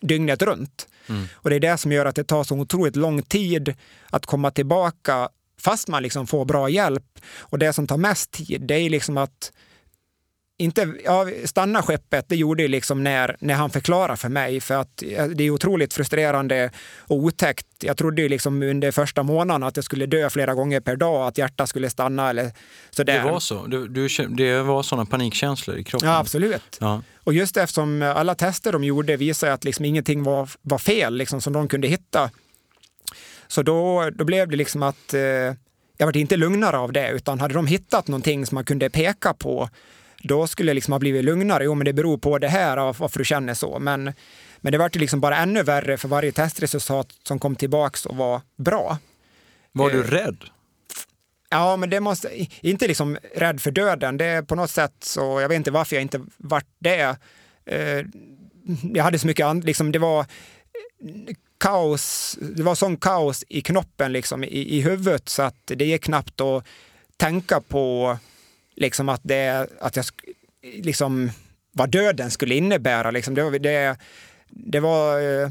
dygnet runt. Mm. Och det är det som gör att det tar så otroligt lång tid att komma tillbaka fast man liksom får bra hjälp. Och det som tar mest tid, det är liksom att inte, ja, stanna skeppet, det gjorde jag liksom när, när han förklarade för mig. För att det är otroligt frustrerande och otäckt. Jag trodde ju liksom under första månaden att jag skulle dö flera gånger per dag, att hjärtat skulle stanna eller sådär. Det var så? Du, du, det var sådana panikkänslor i kroppen? Ja, absolut. Ja. Och just eftersom alla tester de gjorde visade att liksom ingenting var, var fel liksom, som de kunde hitta. Så då, då blev det liksom att eh, jag var inte lugnare av det, utan hade de hittat någonting som man kunde peka på då skulle jag liksom ha blivit lugnare. Jo, men det beror på det här, varför du känner så. Men, men det var liksom bara ännu värre för varje testresultat som kom tillbaks och var bra. Var du eh, rädd? Ja, men det måste, inte liksom rädd för döden. Det är på något sätt så, jag vet inte varför jag inte vart det. Eh, jag hade så mycket, liksom det var kaos, det var sån kaos i knoppen liksom i, i huvudet så att det gick knappt att tänka på liksom att, det, att jag liksom vad döden skulle innebära. Liksom. Det, det, det var, eh,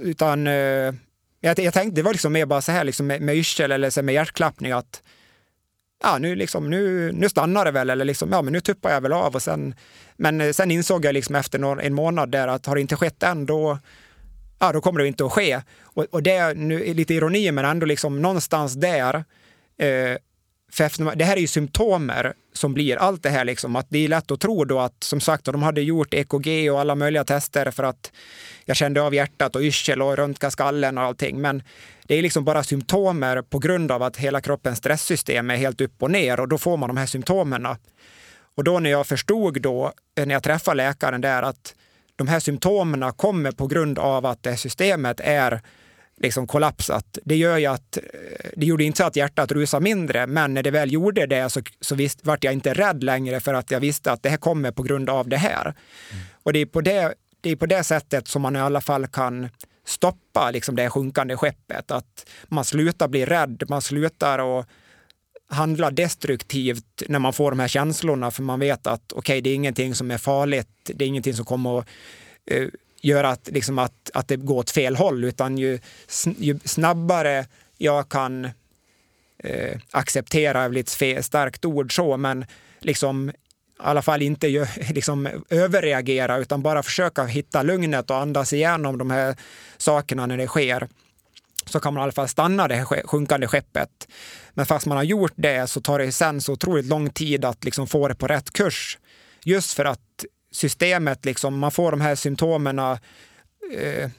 utan eh, jag, jag tänkte, det var liksom mer bara så här liksom med, med yrsel eller så med hjärtklappning att ja, nu, liksom, nu, nu stannar det väl, eller liksom, ja, men nu tuppar jag väl av. Och sen, men eh, sen insåg jag liksom efter någon, en månad där att har det inte skett än, då, ja, då kommer det inte att ske. Och, och det är lite ironi, men ändå liksom någonstans där eh, för efter, det här är ju symptomer som blir allt det här. Liksom, att det är lätt att tro då att som sagt, de hade gjort EKG och alla möjliga tester för att jag kände av hjärtat och yrsel och röntga skallen och allting. Men det är liksom bara symptomer på grund av att hela kroppens stresssystem är helt upp och ner och då får man de här symptomen. Och då när jag förstod då, eh, när jag träffade läkaren där, att de här symptomen kommer på grund av att det systemet är liksom kollapsat. Det gör ju att, eh, det gjorde inte så att hjärtat rusade mindre, men när det väl gjorde det så, så visst, vart jag inte rädd längre för att jag visste att det här kommer på grund av det här. Mm. Och det är, på det, det är på det sättet som man i alla fall kan stoppa liksom det sjunkande skeppet. Att man slutar bli rädd, man slutar att handla destruktivt när man får de här känslorna, för man vet att okej, okay, det är ingenting som är farligt, det är ingenting som kommer att gör att, liksom att, att det går åt fel håll, utan ju, ju snabbare jag kan eh, acceptera, ett starkt ord så, men liksom i alla fall inte liksom, överreagera utan bara försöka hitta lugnet och andas igenom de här sakerna när det sker så kan man i alla fall stanna det här sjunkande skeppet. Men fast man har gjort det så tar det sen så otroligt lång tid att liksom få det på rätt kurs. Just för att systemet, liksom, man får de här symptomen eh,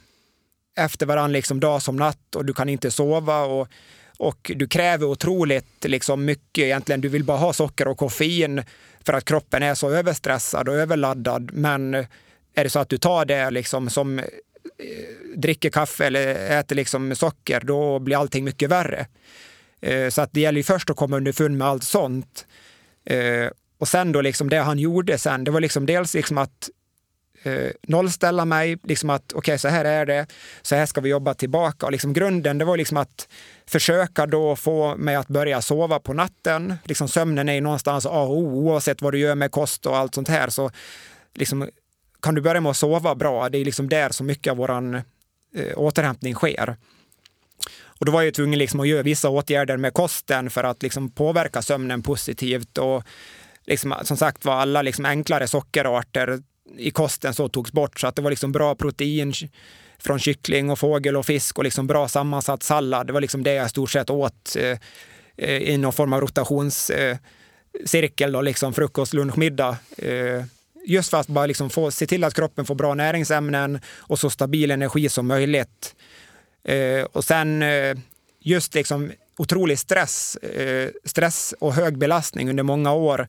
efter varandra liksom, dag som natt och du kan inte sova. Och, och du kräver otroligt liksom, mycket. Egentligen, du vill bara ha socker och koffein för att kroppen är så överstressad och överladdad. Men är det så att du tar det liksom, som eh, dricker kaffe eller äter liksom, socker, då blir allting mycket värre. Eh, så att det gäller ju först att komma underfund med allt sånt. Eh, och sen då liksom det han gjorde sen, det var liksom dels liksom att eh, nollställa mig, liksom att okej, okay, så här är det, så här ska vi jobba tillbaka. Och liksom grunden, det var liksom att försöka då få mig att börja sova på natten. Liksom sömnen är ju någonstans A och O, oavsett vad du gör med kost och allt sånt här. Så liksom, kan du börja med att sova bra, det är liksom där så mycket av vår eh, återhämtning sker. Och då var jag tvungen liksom att göra vissa åtgärder med kosten för att liksom påverka sömnen positivt. Och liksom, som sagt var alla liksom enklare sockerarter i kosten så togs bort så att det var liksom bra protein från kyckling och fågel och fisk och liksom bra sammansatt sallad. Det var liksom det jag i stort sett åt eh, eh i någon form av rotationscirkel, eh, liksom frukost, lunch, middag. Eh, just för att bara liksom få, se till att kroppen får bra näringsämnen och så stabil energi som möjligt. Eh, och sen eh, just liksom otrolig stress, eh, stress och hög belastning under många år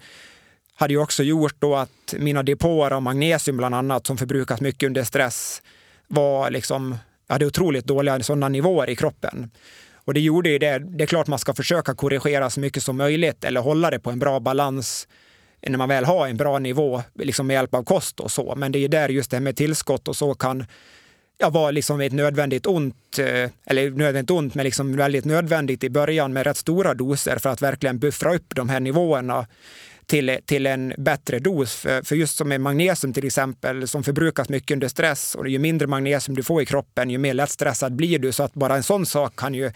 hade ju också gjort då att mina depåer av magnesium bland annat som förbrukas mycket under stress var liksom, jag hade otroligt dåliga sådana nivåer i kroppen. Och det gjorde ju det. Det är klart man ska försöka korrigera så mycket som möjligt eller hålla det på en bra balans när man väl har en bra nivå liksom med hjälp av kost och så. Men det är där just det här med tillskott och så kan ja, var liksom ett nödvändigt ont, eh, eller nödvändigt ont, men liksom väldigt nödvändigt i början med rätt stora doser för att verkligen buffra upp de här nivåerna till, till en bättre dos. För, för just som med magnesium till exempel, som förbrukas mycket under stress och ju mindre magnesium du får i kroppen, ju mer lättstressad blir du. Så att bara en sån sak kan ju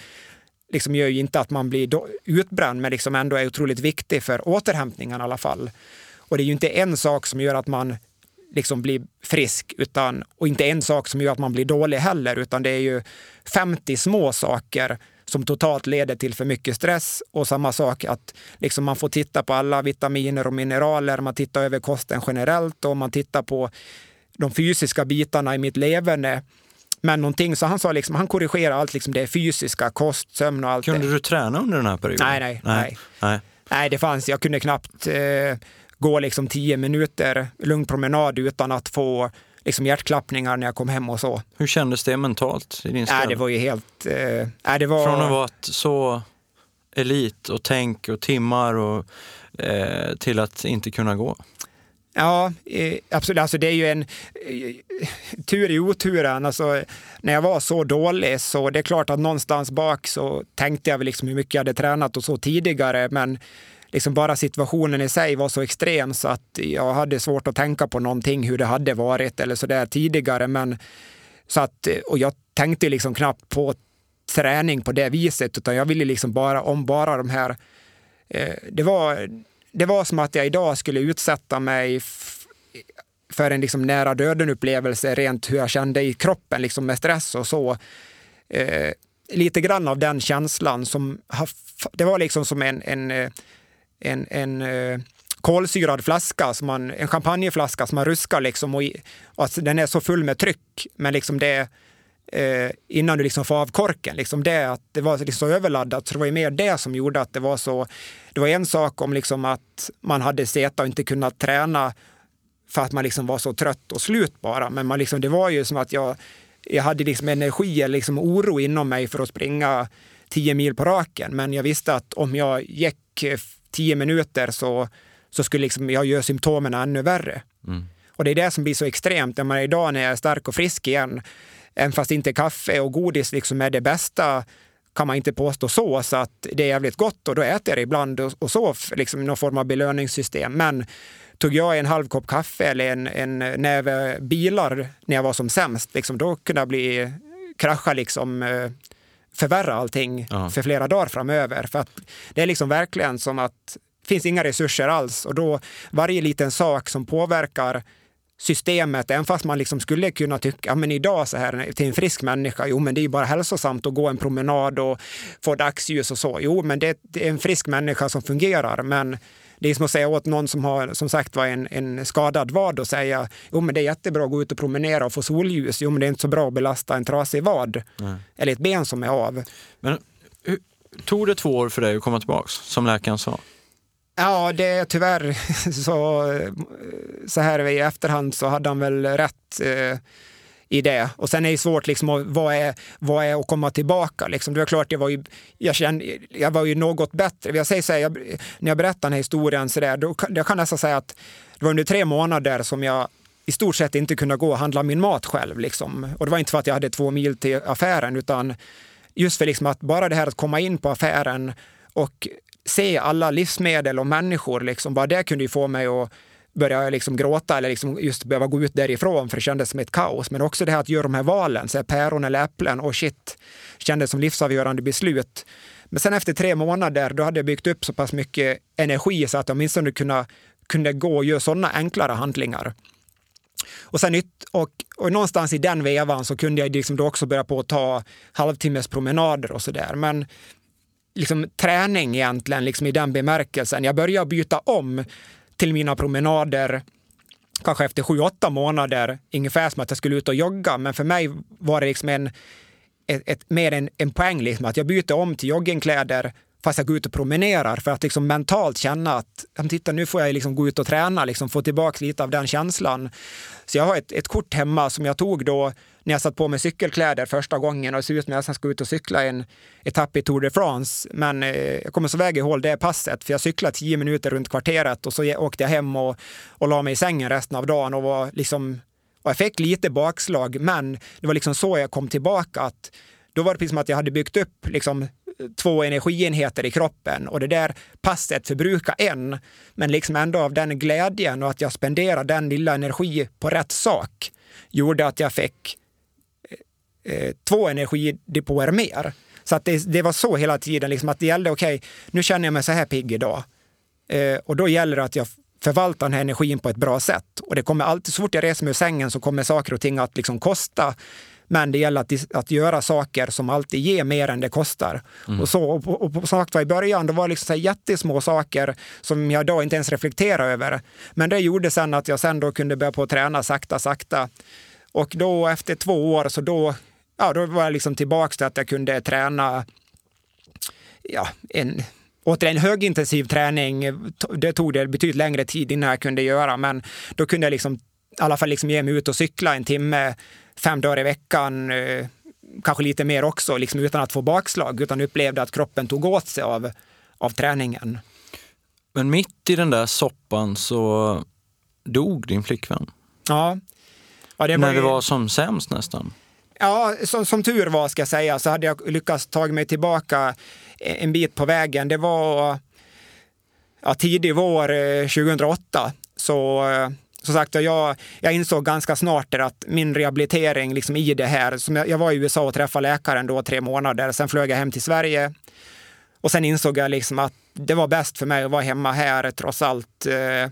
liksom gör ju inte att man blir utbränd, men liksom ändå är otroligt viktig för återhämtningen i alla fall. Och det är ju inte en sak som gör att man liksom bli frisk utan, och inte en sak som gör att man blir dålig heller, utan det är ju 50 små saker som totalt leder till för mycket stress och samma sak att liksom man får titta på alla vitaminer och mineraler, man tittar över kosten generellt och man tittar på de fysiska bitarna i mitt leverne. Men någonting, så han sa liksom, han korrigerar allt liksom det fysiska, kost, sömn och allt Kunde det. du träna under den här perioden? Nej, nej, nej. nej. nej det fanns, jag kunde knappt eh, gå liksom tio minuter lugn promenad utan att få liksom hjärtklappningar när jag kom hem och så. Hur kändes det mentalt i din ställ? Äh, det var ju helt... Äh, det var... Från att vara så elit och tänk och timmar och, eh, till att inte kunna gå? Ja, eh, absolut. Alltså det är ju en eh, tur i oturen. Alltså, när jag var så dålig så det är klart att någonstans bak så tänkte jag väl liksom hur mycket jag hade tränat och så tidigare. Men liksom bara situationen i sig var så extrem så att jag hade svårt att tänka på någonting hur det hade varit eller så där tidigare. Men, så att, och jag tänkte liksom knappt på träning på det viset, utan jag ville liksom bara, om bara de här eh, det, var, det var som att jag idag skulle utsätta mig för en liksom nära döden-upplevelse rent hur jag kände i kroppen liksom med stress och så. Eh, lite grann av den känslan som det var liksom som en, en, eh, en, en, eh, kolsyrad flaska, som man, en champagneflaska som man ruskar liksom och, och alltså den är så full med tryck. Men liksom det eh, innan du liksom får av korken, liksom det, att det var liksom så överladdat. Så det var ju mer det som gjorde att det var så. Det var en sak om liksom att man hade seta och inte kunnat träna för att man liksom var så trött och slut bara. Men man liksom, det var ju som att jag, jag hade liksom energi eller liksom oro inom mig för att springa tio mil på raken. Men jag visste att om jag gick eh, tio minuter så, så skulle liksom jag göra symptomen ännu värre. Mm. Och det är det som blir så extremt. Jag menar, idag när jag är stark och frisk igen, även fast inte kaffe och godis liksom är det bästa, kan man inte påstå så. Så att det är jävligt gott och då äter jag det ibland och, och så, liksom någon form av belöningssystem. Men tog jag en halv kopp kaffe eller en, en näve bilar när jag var som sämst, liksom, då kunde jag bli krascha liksom eh, förvärra allting ja. för flera dagar framöver. För att det är liksom verkligen som att det finns inga resurser alls och då varje liten sak som påverkar systemet, även fast man liksom skulle kunna tycka, ja men idag så här till en frisk människa, jo men det är ju bara hälsosamt att gå en promenad och få dagsljus och så. Jo, men det, det är en frisk människa som fungerar, men det är som att säga åt någon som har som sagt var en, en skadad vad och säga jo men det är jättebra att gå ut och promenera och få solljus. Jo men det är inte så bra att belasta en trasig vad Nej. eller ett ben som är av. Men hur, tog det två år för dig att komma tillbaks som läkaren sa? Ja, det är tyvärr så, så här i efterhand så hade han väl rätt. I det. Och sen är det svårt, liksom, vad, är, vad är att komma tillbaka? Liksom. Det var klart, jag var ju, jag kände, jag var ju något bättre. Jag säger så här, jag, när jag berättar den här historien, så där, då, jag kan nästan säga att det var under tre månader som jag i stort sett inte kunde gå och handla min mat själv. Liksom. Och det var inte för att jag hade två mil till affären, utan just för liksom att bara det här att komma in på affären och se alla livsmedel och människor, liksom, bara det kunde ju få mig att börja liksom gråta eller liksom just behöva gå ut därifrån för det kändes som ett kaos. Men också det här att göra de här valen, så här päron eller äpplen, och shit, kändes som livsavgörande beslut. Men sen efter tre månader, då hade jag byggt upp så pass mycket energi så att jag åtminstone kunde, kunde gå och göra sådana enklare handlingar. Och, sen, och, och någonstans i den vevan så kunde jag liksom då också börja på att ta halvtimmes promenader och sådär. Men liksom träning egentligen, liksom i den bemärkelsen. Jag började byta om till mina promenader kanske efter sju, åtta månader, ungefär som att jag skulle ut och jogga. Men för mig var det liksom en, ett, ett mer en, en poäng, liksom, att jag byter om till joggingkläder fast jag går ut och promenerar för att liksom mentalt känna att titta, nu får jag liksom gå ut och träna, liksom få tillbaka lite av den känslan. Så jag har ett, ett kort hemma som jag tog då när jag satt på mig cykelkläder första gången och det ser ut som jag ska ut och cykla en etapp i Tour de France. Men eh, jag kommer så väl ihåg det passet, för jag cyklade tio minuter runt kvarteret och så åkte jag hem och, och la mig i sängen resten av dagen och var liksom och jag fick lite bakslag, men det var liksom så jag kom tillbaka. att Då var det precis som att jag hade byggt upp liksom eh, två energienheter i kroppen och det där passet förbrukar en, men liksom ändå av den glädjen och att jag spenderade den lilla energi på rätt sak gjorde att jag fick eh, två energidepåer mer. Så att det, det, var så hela tiden, liksom att det gällde, okej, okay, nu känner jag mig så här pigg idag. Eh, och då gäller det att jag förvaltar den här energin på ett bra sätt. Och det kommer alltid, så fort jag reser mig ur sängen så kommer saker och ting att liksom kosta. Men det gäller att, att göra saker som alltid ger mer än det kostar. Mm. Och så och, och, och sagt var i början, det var liksom så jättesmå saker som jag idag inte ens reflekterar över. Men det gjorde sen att jag sen då kunde börja på att träna sakta, sakta. Och då efter två år så då, ja, då var jag liksom tillbaka till att jag kunde träna ja, en, återigen högintensiv träning. Det tog det betydligt längre tid innan jag kunde göra, men då kunde jag liksom, i alla fall liksom ge mig ut och cykla en timme fem dagar i veckan, eh, kanske lite mer också, liksom utan att få bakslag, utan upplevde att kroppen tog åt sig av, av träningen. Men mitt i den där soppan så dog din flickvän. Ja. ja det När ju... det var som sämst nästan. Ja, som, som tur var ska jag säga så hade jag lyckats ta mig tillbaka en bit på vägen. Det var ja, tidig vår eh, 2008. Så eh, som sagt, jag, jag insåg ganska snart att min rehabilitering liksom i det här, som jag, jag var i USA och träffade läkaren då tre månader, sen flög jag hem till Sverige och sen insåg jag liksom att det var bäst för mig att vara hemma här trots allt. Eh,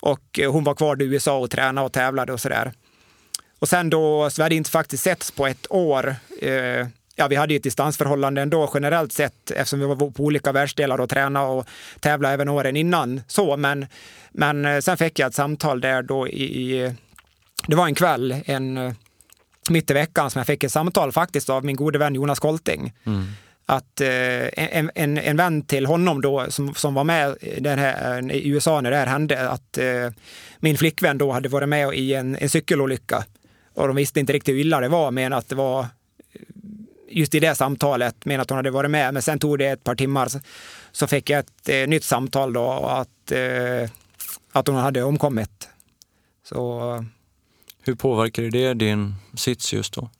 och hon var kvar i USA och tränade och tävlade och sådär. Och sen då, så vi hade inte faktiskt setts på ett år. Eh, ja, vi hade ju ett distansförhållande ändå generellt sett eftersom vi var på olika världsdelar och tränade och tävlade även åren innan. Så, men, men eh, sen fick jag ett samtal där då i, det var en kväll, en, mitt i veckan, som jag fick ett samtal faktiskt av min gode vän Jonas Kolting. Mm att eh, en, en, en vän till honom då som, som var med den här, i USA när det här hände, att eh, min flickvän då hade varit med i en, en cykelolycka. Och de visste inte riktigt hur illa det var, men att det var just i det samtalet, men att hon hade varit med. Men sen tog det ett par timmar så, så fick jag ett eh, nytt samtal då att, eh, att hon hade omkommit. Så, hur påverkade det din sits just då?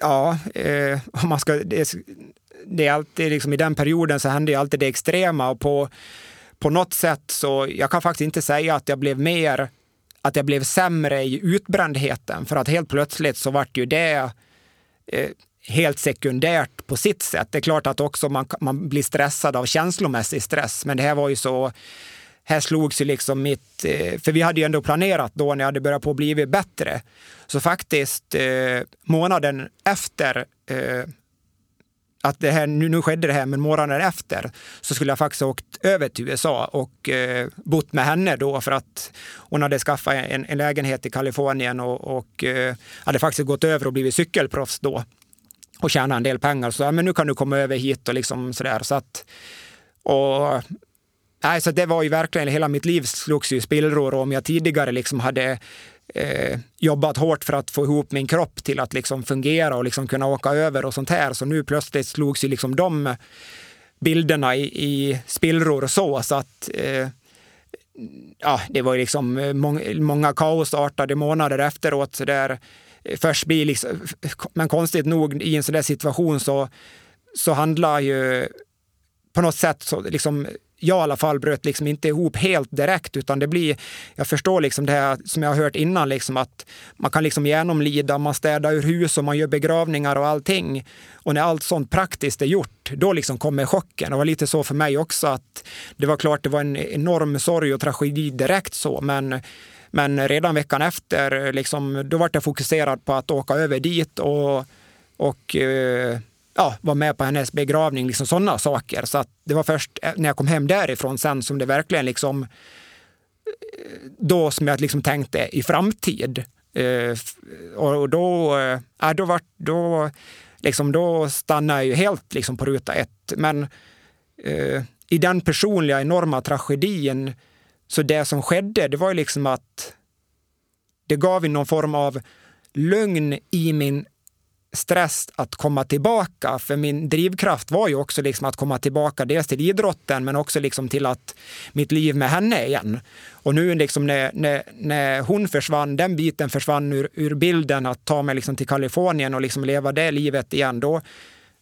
ja, eh, om man ska, det, det, är alltid liksom, i den perioden så hände ju alltid det extrema och på, på något sätt så, jag kan faktiskt inte säga att jag blev mer, att jag blev sämre i utbrändheten för att helt plötsligt så vart ju det eh, helt sekundärt på sitt sätt. Det är klart att också man, man blir stressad av känslomässig stress, men det här var ju så här slogs ju liksom mitt, eh, för vi hade ju ändå planerat då när jag hade börjat på att bli bättre. Så faktiskt eh, månaden efter eh, att det här, nu, nu skedde det här, men månaden efter så skulle jag faktiskt ha åkt över till USA och eh, bott med henne då för att hon hade skaffat en, en lägenhet i Kalifornien och, och eh, hade faktiskt gått över och blivit cykelproffs då och tjänat en del pengar. Så ja, men nu kan du komma över hit och liksom sådär. Så att, och Nej, så det var ju verkligen, hela mitt liv slogs ju i spillror om jag tidigare liksom hade eh, jobbat hårt för att få ihop min kropp till att liksom fungera och liksom kunna åka över och sånt här. Så nu plötsligt slogs ju liksom de bilderna i, i spillror och så. så att, eh, ja, det var ju liksom eh, må många kaosartade månader efteråt. Så där, eh, först blir liksom, men konstigt nog i en sån där situation så, så handlar ju på något sätt så liksom jag i alla fall bröt liksom inte ihop helt direkt, utan det blir, jag förstår liksom det här som jag har hört innan, liksom att man kan liksom genomlida, man städar ur hus och man gör begravningar och allting. Och när allt sånt praktiskt är gjort, då liksom kommer chocken. Det var lite så för mig också, att det var klart det var en enorm sorg och tragedi direkt så, men men redan veckan efter, liksom, då var jag fokuserad på att åka över dit och, och eh, ja, var med på hennes begravning, liksom sådana saker. Så att det var först eh, när jag kom hem därifrån sen som det verkligen liksom eh, då som jag liksom tänkte i framtid. Eh, och då, äh, då, var, då, liksom, då stannade jag ju helt liksom på ruta ett. Men i den personliga enorma tragedin, så det som skedde, det var ju liksom att det gav någon form av lugn i min stress att komma tillbaka. För min drivkraft var ju också liksom att komma tillbaka dels till idrotten men också liksom till att mitt liv med henne igen. Och nu liksom när, när, när hon försvann, den biten försvann ur, ur bilden att ta mig liksom till Kalifornien och liksom leva det livet igen. Då,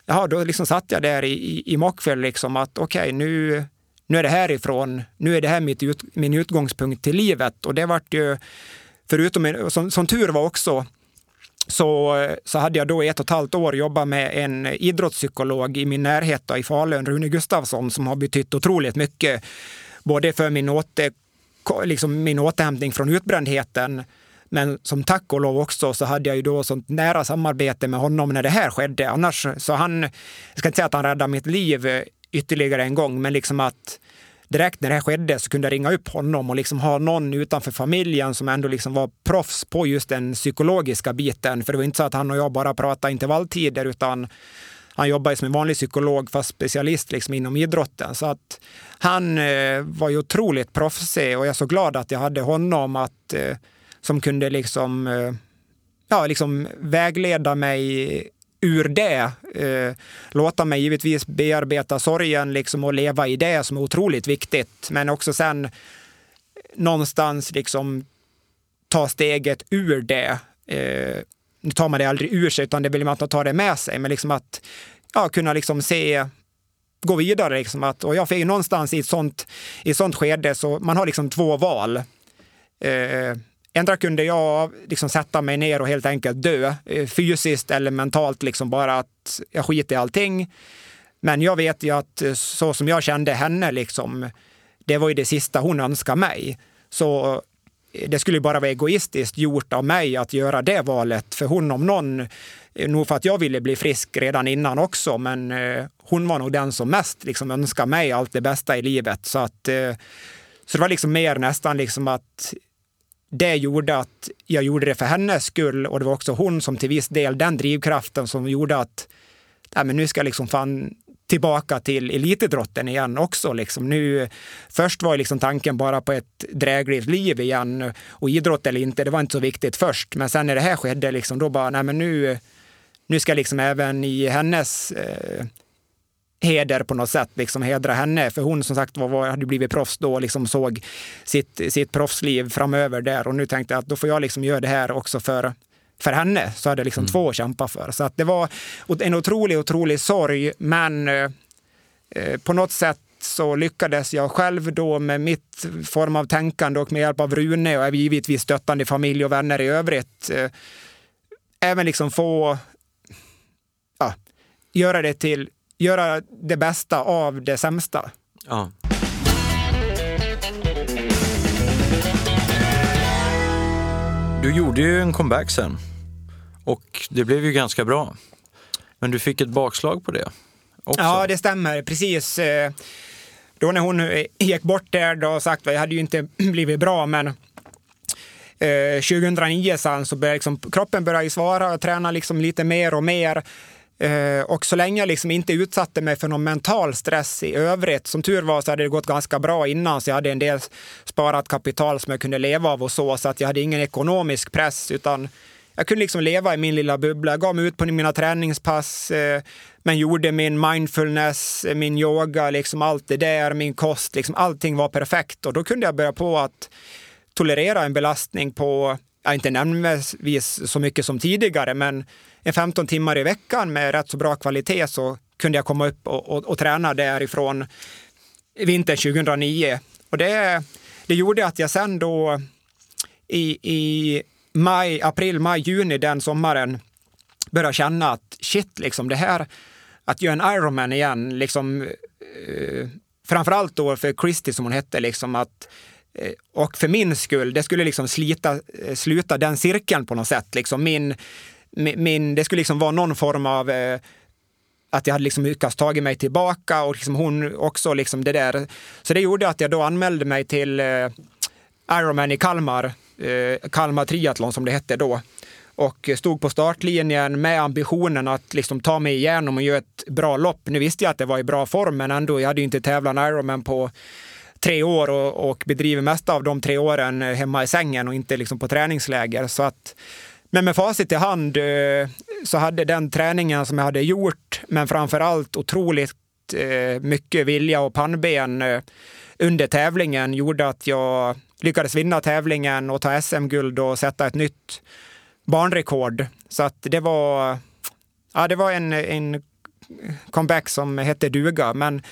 ja, då liksom satt jag där i, i, i Mockfjäll liksom att okej, okay, nu, nu är det härifrån. Nu är det här mitt ut, min utgångspunkt till livet. Och det vart ju, förutom, som, som tur var också, så, eh, så hade jag då i ett och ett halvt år jobbat med en idrottspsykolog i min närhet då, i Falun, Rune Gustafsson, som har betytt otroligt mycket. Både för min, åter, liksom min återhämtning från utbrändheten, men som tack och lov också så hade jag ju då sånt nära samarbete med honom när det här skedde. Annars så han, jag ska inte säga att han räddade mitt liv ytterligare en gång, men liksom att direkt när det här skedde så kunde jag ringa upp honom och liksom ha någon utanför familjen som ändå liksom var proffs på just den psykologiska biten. För det var inte så att han och jag bara pratade intervalltider utan han jobbar som en vanlig psykolog fast specialist liksom inom idrotten. Så att han eh, var ju otroligt proffsig och jag är så glad att jag hade honom att, eh, som kunde liksom, eh, ja, liksom vägleda mig ur det. Eh, låta mig givetvis bearbeta sorgen liksom och leva i det som är otroligt viktigt. Men också sen någonstans liksom ta steget ur det. Eh, nu tar man det aldrig ur sig, utan det vill man att ta det med sig. Men liksom att ja, kunna liksom se gå vidare. Liksom att, och jag fick någonstans i ett sånt, i ett sånt skede, så man har liksom två val. Eh, Ändra kunde jag liksom sätta mig ner och helt enkelt dö, eh, fysiskt eller mentalt, liksom bara att jag skiter i allting. Men jag vet ju att eh, så som jag kände henne, liksom, det var ju det sista hon önskade mig. Så eh, det skulle bara vara egoistiskt gjort av mig att göra det valet. För hon om någon, nog för att jag ville bli frisk redan innan också, men hon var nog den som mest liksom önskade mig allt det bästa i livet. Så, att, så det var liksom mer nästan liksom att det gjorde att jag gjorde det för hennes skull och det var också hon som till viss del, den drivkraften som gjorde att nej, men nu ska jag liksom fan tillbaka till elitidrotten igen också. Liksom. Nu, först var liksom tanken bara på ett drägligt liv igen och idrott eller inte, det var inte så viktigt först. Men sen när det här skedde, liksom, då bara, nej men nu, nu ska liksom även i hennes eh, heder på något sätt, liksom hedra henne. För hon som sagt var, hade blivit proffs då och liksom såg sitt, sitt proffsliv framöver där. Och nu tänkte jag att då får jag liksom göra det här också för, för henne. Så hade jag liksom mm. två att kämpa för. Så att det var en otrolig, otrolig sorg. Men eh, eh, på något sätt så lyckades jag själv då med mitt form av tänkande och med hjälp av Rune och givetvis stöttande familj och vänner i övrigt eh, även liksom få ja, göra det till göra det bästa av det sämsta. Ja. Du gjorde ju en comeback sen och det blev ju ganska bra. Men du fick ett bakslag på det också. Ja, det stämmer. Precis. Eh, då när hon eh, gick bort där, då sagt jag hade ju inte blivit bra, men 2009 eh, sen så började liksom, kroppen börja svara och träna liksom lite mer och mer. Eh, och så länge jag liksom inte utsatte mig för någon mental stress i övrigt, som tur var så hade det gått ganska bra innan, så jag hade en del sparat kapital som jag kunde leva av och så, så att jag hade ingen ekonomisk press, utan jag kunde liksom leva i min lilla bubbla. Jag gav mig ut på mina träningspass, eh, men gjorde min mindfulness, min yoga, liksom allt det där, min kost, liksom allting var perfekt. Och då kunde jag börja på att tolerera en belastning på, ja, inte nämnvärsvis så mycket som tidigare, men en 15 timmar i veckan med rätt så bra kvalitet så kunde jag komma upp och, och, och träna därifrån vintern 2009. Och det, det gjorde att jag sen då i, i maj, april, maj, juni den sommaren började känna att shit, liksom det här att göra en Ironman igen, liksom eh, framförallt då för Christie som hon hette, liksom att eh, Eh, och för min skull, det skulle liksom slita, eh, sluta den cirkeln på något sätt. Liksom min, min, det skulle liksom vara någon form av eh, att jag hade liksom lyckats ta mig tillbaka och liksom hon också liksom det där. Så det gjorde att jag då anmälde mig till eh, Ironman i Kalmar, eh, Kalmar Triathlon som det hette då och stod på startlinjen med ambitionen att liksom ta mig igenom och göra ett bra lopp. Nu visste jag att det var i bra form, men ändå, jag hade ju inte tävlat Ironman på tre år och, och bedriver mesta av de tre åren hemma i sängen och inte liksom på träningsläger. Så att men med facit i hand eh, så hade den träningen som jag hade gjort, men framför allt otroligt eh, mycket vilja och pannben eh, under tävlingen gjorde att jag lyckades vinna tävlingen och ta SM-guld och sätta ett nytt banrekord. Så att det var, ja, det var en, en comeback som hette duga. Men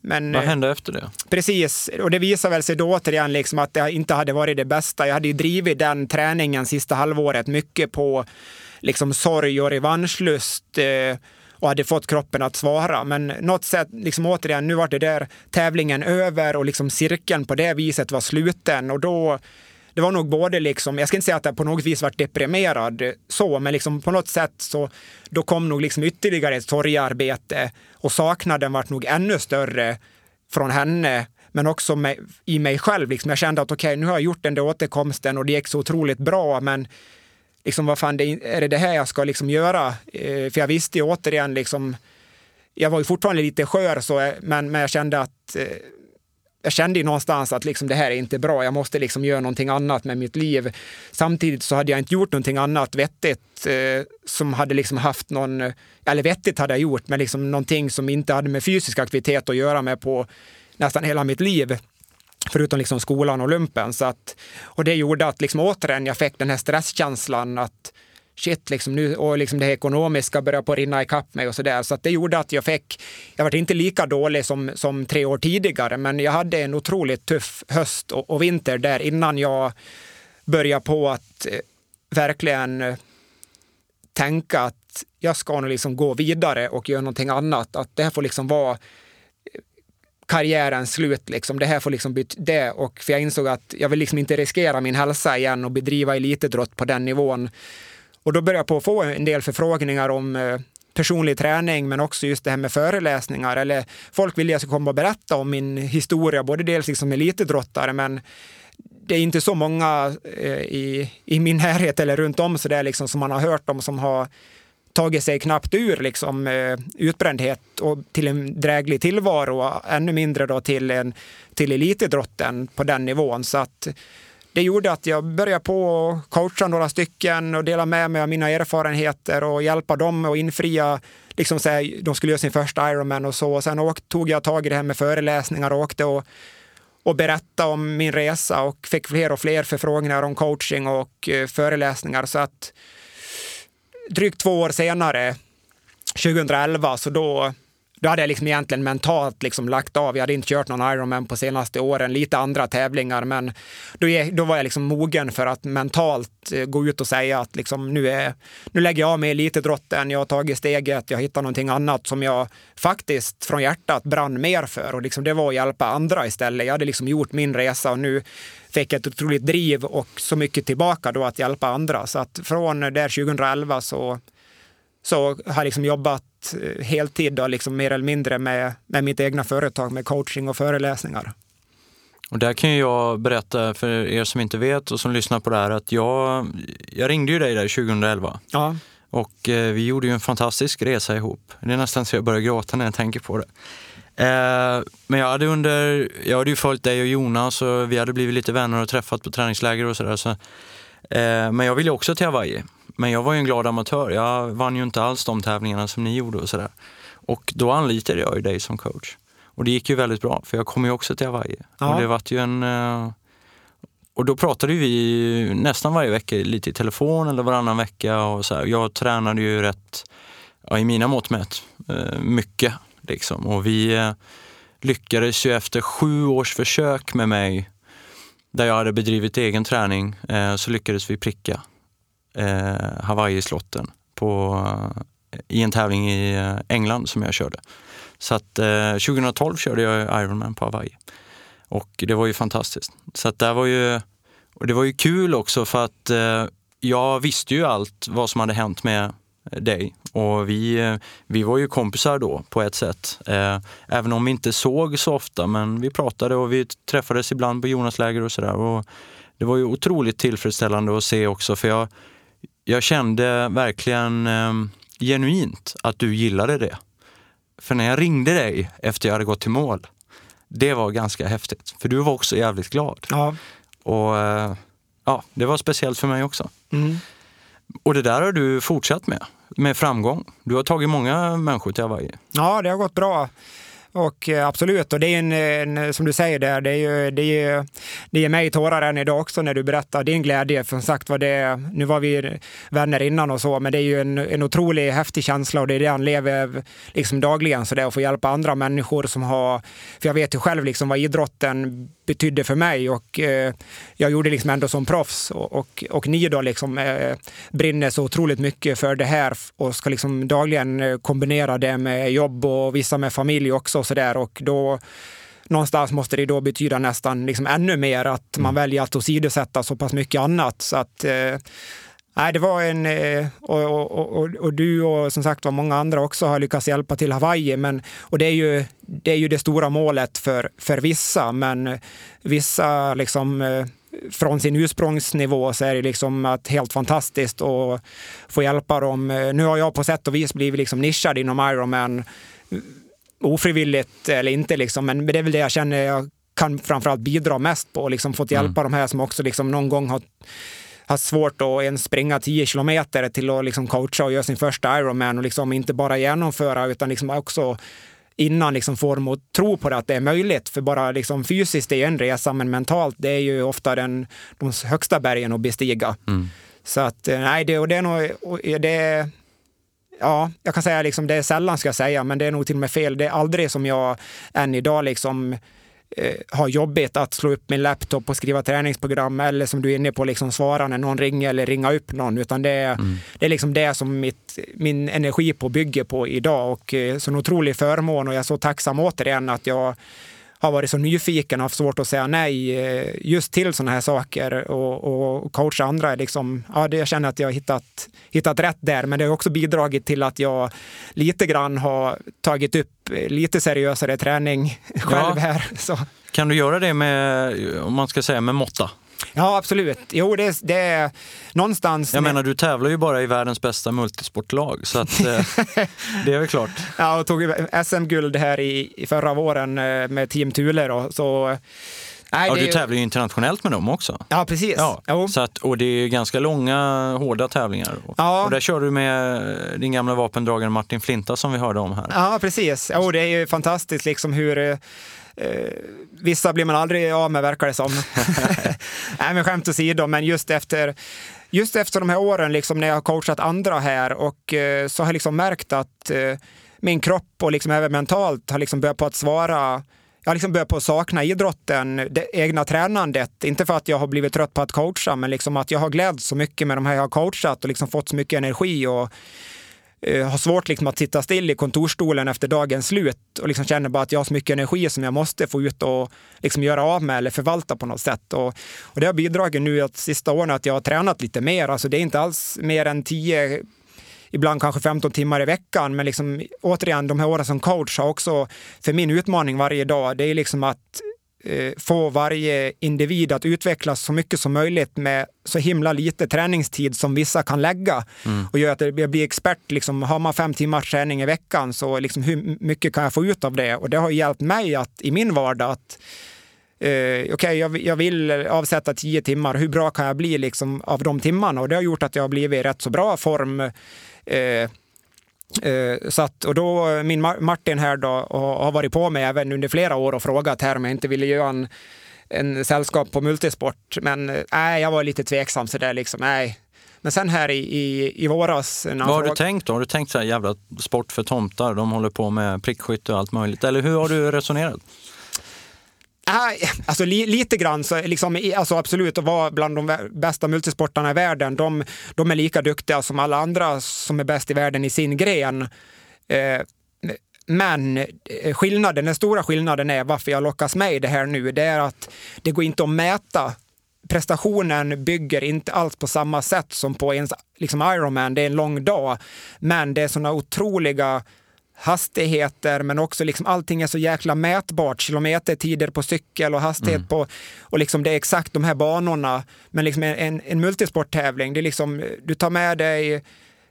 men, Vad hände efter det? Precis, och det visar väl sig då återigen liksom att det inte hade varit det bästa. Jag hade ju drivit den träningen sista halvåret mycket på liksom sorg och revanschlust eh, och hade fått kroppen att svara. Men något sätt, liksom återigen, nu var det där tävlingen över och liksom cirkeln på det viset var sluten och då det var nog både liksom, jag ska inte säga att jag på något vis var deprimerad så, men liksom på något sätt så då kom nog liksom ytterligare ett sorgarbete och saknaden vart nog ännu större från henne men också med, i mig själv. Liksom. Jag kände att okej, okay, nu har jag gjort den där återkomsten och det gick så otroligt bra, men liksom, vad fan, det, är det det här jag ska liksom göra? Eh, för jag visste ju återigen, liksom, jag var ju fortfarande lite skör, så, eh, men, men jag kände att eh, jag kände ju någonstans att liksom, det här är inte bra, jag måste liksom göra någonting annat med mitt liv. Samtidigt så hade jag inte gjort någonting annat vettigt eh, som hade liksom haft någon, eller vettigt hade jag gjort, men liksom någonting som inte hade med fysisk aktivitet att göra med på nästan hela mitt liv. Förutom liksom skolan och lumpen. Så att, och det gjorde att liksom återigen jag fick den här stresskänslan att shit, liksom nu, och liksom det ekonomiska började på rinna ikapp mig och så där. Så att det gjorde att jag fick, jag var inte lika dålig som, som tre år tidigare, men jag hade en otroligt tuff höst och, och vinter där innan jag började på att eh, verkligen eh, tänka att jag ska nog liksom gå vidare och göra någonting annat. Att det här får liksom vara eh, karriärens slut. Liksom. Det här får liksom bli det. Och för jag insåg att jag vill liksom inte riskera min hälsa igen och bedriva elitidrott på den nivån. Och då började jag på att få en del förfrågningar om eh, personlig träning men också just det här med föreläsningar. Eller folk vill jag ska komma och berätta om min historia, både dels liksom elitidrottare men det är inte så många eh, i, i min närhet eller runt om så där liksom som man har hört om som har tagit sig knappt ur liksom, eh, utbrändhet och till en dräglig tillvaro och ännu mindre då till, en, till elitidrotten på den nivån. Så att det gjorde att jag började på att coacha några stycken och dela med mig av mina erfarenheter och hjälpa dem att infria, liksom så här, de skulle göra sin första Ironman och så. Och sen åkte, tog jag tag i det här med föreläsningar och åkte och, och berättade om min resa och fick fler och fler förfrågningar om coaching och eh, föreläsningar. Så att drygt två år senare, 2011, så då, då hade jag liksom egentligen mentalt liksom lagt av. Jag hade inte kört någon Ironman på senaste åren, lite andra tävlingar, men då, då var jag liksom mogen för att mentalt eh, gå ut och säga att liksom, nu, är, nu lägger jag av med elitidrotten, jag har tagit steget, jag hittar någonting annat som jag faktiskt från hjärtat brann mer för och liksom, det var att hjälpa andra istället. Jag hade liksom gjort min resa och nu fick ett otroligt driv och så mycket tillbaka då att hjälpa andra. Så att från där 2011 så, så har liksom jobbat eh, heltid då, liksom mer eller mindre med, med mitt egna företag med coaching och föreläsningar. Och där kan jag berätta för er som inte vet och som lyssnar på det här att jag, jag ringde ju dig där 2011. Ja. Och eh, vi gjorde ju en fantastisk resa ihop. Det är nästan så jag börjar gråta när jag tänker på det. Eh, men jag hade under, jag hade ju följt dig och Jonas och vi hade blivit lite vänner och träffat på träningsläger och sådär. Så, eh, men jag ville också till Hawaii. Men jag var ju en glad amatör. Jag vann ju inte alls de tävlingarna som ni gjorde och sådär. Och då anlitade jag ju dig som coach. Och det gick ju väldigt bra, för jag kom ju också till Hawaii. Ja. Och det var ju en... Eh, och då pratade vi nästan varje vecka lite i telefon eller varannan vecka. Och så här. Jag tränade ju rätt, ja, i mina mått mätt, eh, mycket Liksom. Och vi eh, lyckades ju efter sju års försök med mig, där jag hade bedrivit egen träning, så lyckades vi pricka eh, Hawaii-slotten på, i en tävling i eh, England som jag körde. Så att eh, 2012 körde jag Ironman på Hawaii. Och det var ju fantastiskt. Så att det var ju, och det var ju kul också för att eh, jag visste ju allt vad som hade hänt med dig. Och vi, vi var ju kompisar då på ett sätt. Eh, även om vi inte såg så ofta, men vi pratade och vi träffades ibland på Jonasläger och sådär. Det var ju otroligt tillfredsställande att se också, för jag, jag kände verkligen eh, genuint att du gillade det. För när jag ringde dig efter jag hade gått till mål, det var ganska häftigt. För du var också jävligt glad. Ja. Och eh, ja, det var speciellt för mig också. Mm. Och det där har du fortsatt med, med framgång. Du har tagit många människor till Hawaii. Ja, det har gått bra. Och eh, absolut, och det är en, en, som du säger där, det, är ju, det, är, det ger mig tårar än idag också när du berättar din glädje. För som sagt var, det, nu var vi vänner innan och så, men det är ju en, en otrolig häftig känsla och det är det han lever liksom dagligen, så det att få hjälpa andra människor som har, för jag vet ju själv liksom vad idrotten betydde för mig och eh, jag gjorde liksom ändå som proffs och, och, och ni då liksom eh, brinner så otroligt mycket för det här och ska liksom dagligen eh, kombinera det med jobb och vissa med familj också och så där och då någonstans måste det då betyda nästan liksom ännu mer att man mm. väljer att åsidosätta så pass mycket annat så att eh, Nej, det var en... Eh, och, och, och, och, du och som sagt var många andra också har lyckats hjälpa till Hawaii. Men, och det är, ju, det är ju det stora målet för, för vissa, men vissa liksom eh, från sin ursprungsnivå så är det liksom att helt fantastiskt att få hjälpa dem. Eh, nu har jag på sätt och vis blivit liksom nischad inom Ironman ofrivilligt eller inte, liksom, men det är väl det jag känner jag kan framförallt bidra mest på. Liksom fått hjälpa mm. de här som också liksom någon gång har har svårt att ens springa 10 kilometer till att liksom coacha och göra sin första Ironman och liksom inte bara genomföra utan liksom också innan liksom får dem att tro på det, att det är möjligt. För bara liksom fysiskt är en resa, men mentalt det är ju ofta den, de högsta bergen att bestiga. Mm. Så att eh, nej, det, och det är nog, det, ja, jag kan säga liksom det är sällan ska jag säga, men det är nog till och med fel. Det är aldrig som jag än idag liksom har jobbigt att slå upp min laptop och skriva träningsprogram eller som du är inne på, liksom svara när någon ringer eller ringa upp någon. Utan det är, mm. det är liksom det som mitt, min energi på bygger på idag och eh, så en otrolig förmån och jag är så tacksam återigen att jag har varit så nyfiken och haft svårt att säga nej eh, just till sådana här saker och, och coacha andra. Liksom, ja, det, jag känner att jag har hittat, hittat rätt där, men det har också bidragit till att jag lite grann har tagit upp lite seriösare träning själv ja. här. Så. Kan du göra det med, om man ska säga med måtta? Ja, absolut. Jo, det, det är någonstans... Jag menar, du tävlar ju bara i världens bästa multisportlag, så att, eh, det är väl klart. Ja, och tog SM-guld här i, förra våren eh, med Team Thule. Då, så, Nej, ja, du tävlar ju internationellt med dem också. Ja, precis. Ja, så att, och det är ganska långa, hårda tävlingar. Ja. Och där kör du med din gamla vapendragare Martin Flinta som vi hörde om här. Ja, precis. Ja, det är ju fantastiskt liksom hur eh, Eh, vissa blir man aldrig av med verkar det som. Nej, men skämt åsido, men just efter just efter de här åren liksom, när jag har coachat andra här och eh, så har jag liksom märkt att eh, min kropp och liksom även mentalt har liksom börjat på att svara jag har liksom börjat på att sakna idrotten, det egna tränandet. Inte för att jag har blivit trött på att coacha, men liksom att jag har glädts så mycket med de här jag har coachat och liksom fått så mycket energi. Och eh, Eh, har svårt liksom att sitta still i kontorsstolen efter dagens slut och liksom känner bara att jag har så mycket energi som jag måste få ut och liksom göra av med eller förvalta på något sätt. Och, och det har bidragit nu att sista åren att jag har tränat lite mer. Alltså det är inte alls mer än 10 ibland kanske 15 timmar i veckan. Men liksom, återigen, de här åren som coach har också, för min utmaning varje dag, det är liksom att få varje individ att utvecklas så mycket som möjligt med så himla lite träningstid som vissa kan lägga mm. och göra att det blir expert. Liksom, har man fem timmars träning i veckan så liksom, hur mycket kan jag få ut av det? Och det har hjälpt mig att i min vardag att eh, okej, okay, jag, jag, vill avsätta tio timmar. Hur bra kan jag bli liksom, av de timmarna? Och det har gjort att jag har blivit i rätt så bra form eh, Eh, så att, och då, min Martin här då, har varit på mig även under flera år och frågat här om jag inte ville göra en, en sällskap på multisport. Men eh, jag var lite tveksam sådär liksom. Nej. Men sen här i, i, i våras... Vad har du tänkt då? Har du tänkt så här jävla sport för tomtar? De håller på med prickskytte och allt möjligt. Eller hur har du resonerat? Äh, alltså li, lite grann, så liksom, alltså absolut att vara bland de bästa multisportarna i världen. De, de är lika duktiga som alla andra som är bäst i världen i sin gren. Eh, men eh, skillnaden, den stora skillnaden är varför jag lockas med i det här nu, det är att det går inte att mäta prestationen bygger inte alls på samma sätt som på ens liksom Ironman. Det är en lång dag, men det är sådana otroliga hastigheter, men också liksom allting är så jäkla mätbart. Kilometertider på cykel och hastighet mm. på, och liksom det är exakt de här banorna. Men liksom en, en multisporttävling, det är liksom, du tar med dig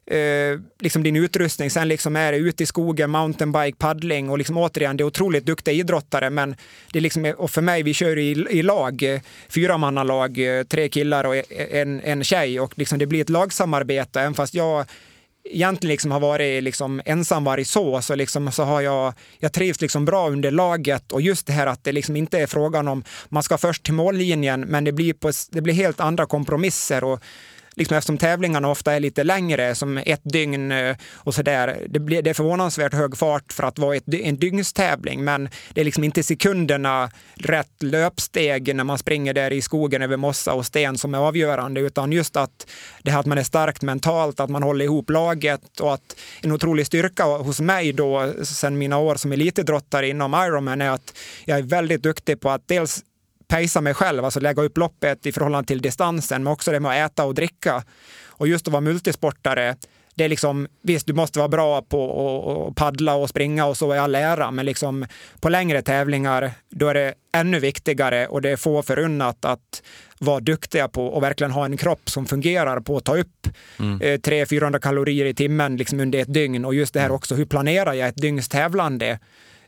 eh, liksom din utrustning, sen liksom är det ute i skogen, mountainbike, paddling och liksom återigen, det är otroligt duktiga idrottare, men det är liksom, och för mig, vi kör i, i lag, fyramannalag, tre killar och en, en tjej och liksom det blir ett lagsamarbete, även fast jag egentligen liksom har varit liksom ensamvarg så, så, liksom, så har jag, jag trivs liksom bra under laget och just det här att det liksom inte är frågan om man ska först till mållinjen, men det blir, på, det blir helt andra kompromisser. Och liksom eftersom tävlingarna ofta är lite längre, som ett dygn eh, och sådär. Det, blir, det är förvånansvärt hög fart för att vara ett, en dygnstävling, men det är liksom inte sekunderna rätt löpsteg när man springer där i skogen över mossa och sten som är avgörande, utan just att det här att man är starkt mentalt, att man håller ihop laget och att en otrolig styrka hos mig då, sen mina år som elitidrottare inom Ironman, är att jag är väldigt duktig på att dels pejsa mig själv, alltså lägga upp loppet i förhållande till distansen, men också det med att äta och dricka. Och just att vara multisportare, det är liksom, visst, du måste vara bra på att paddla och springa och så i all ära, men liksom på längre tävlingar, då är det ännu viktigare och det är få förunnat att vara duktiga på och verkligen ha en kropp som fungerar på att ta upp mm. 300-400 eh, kalorier i timmen liksom under ett dygn. Och just det här mm. också, hur planerar jag ett dygns tävlande?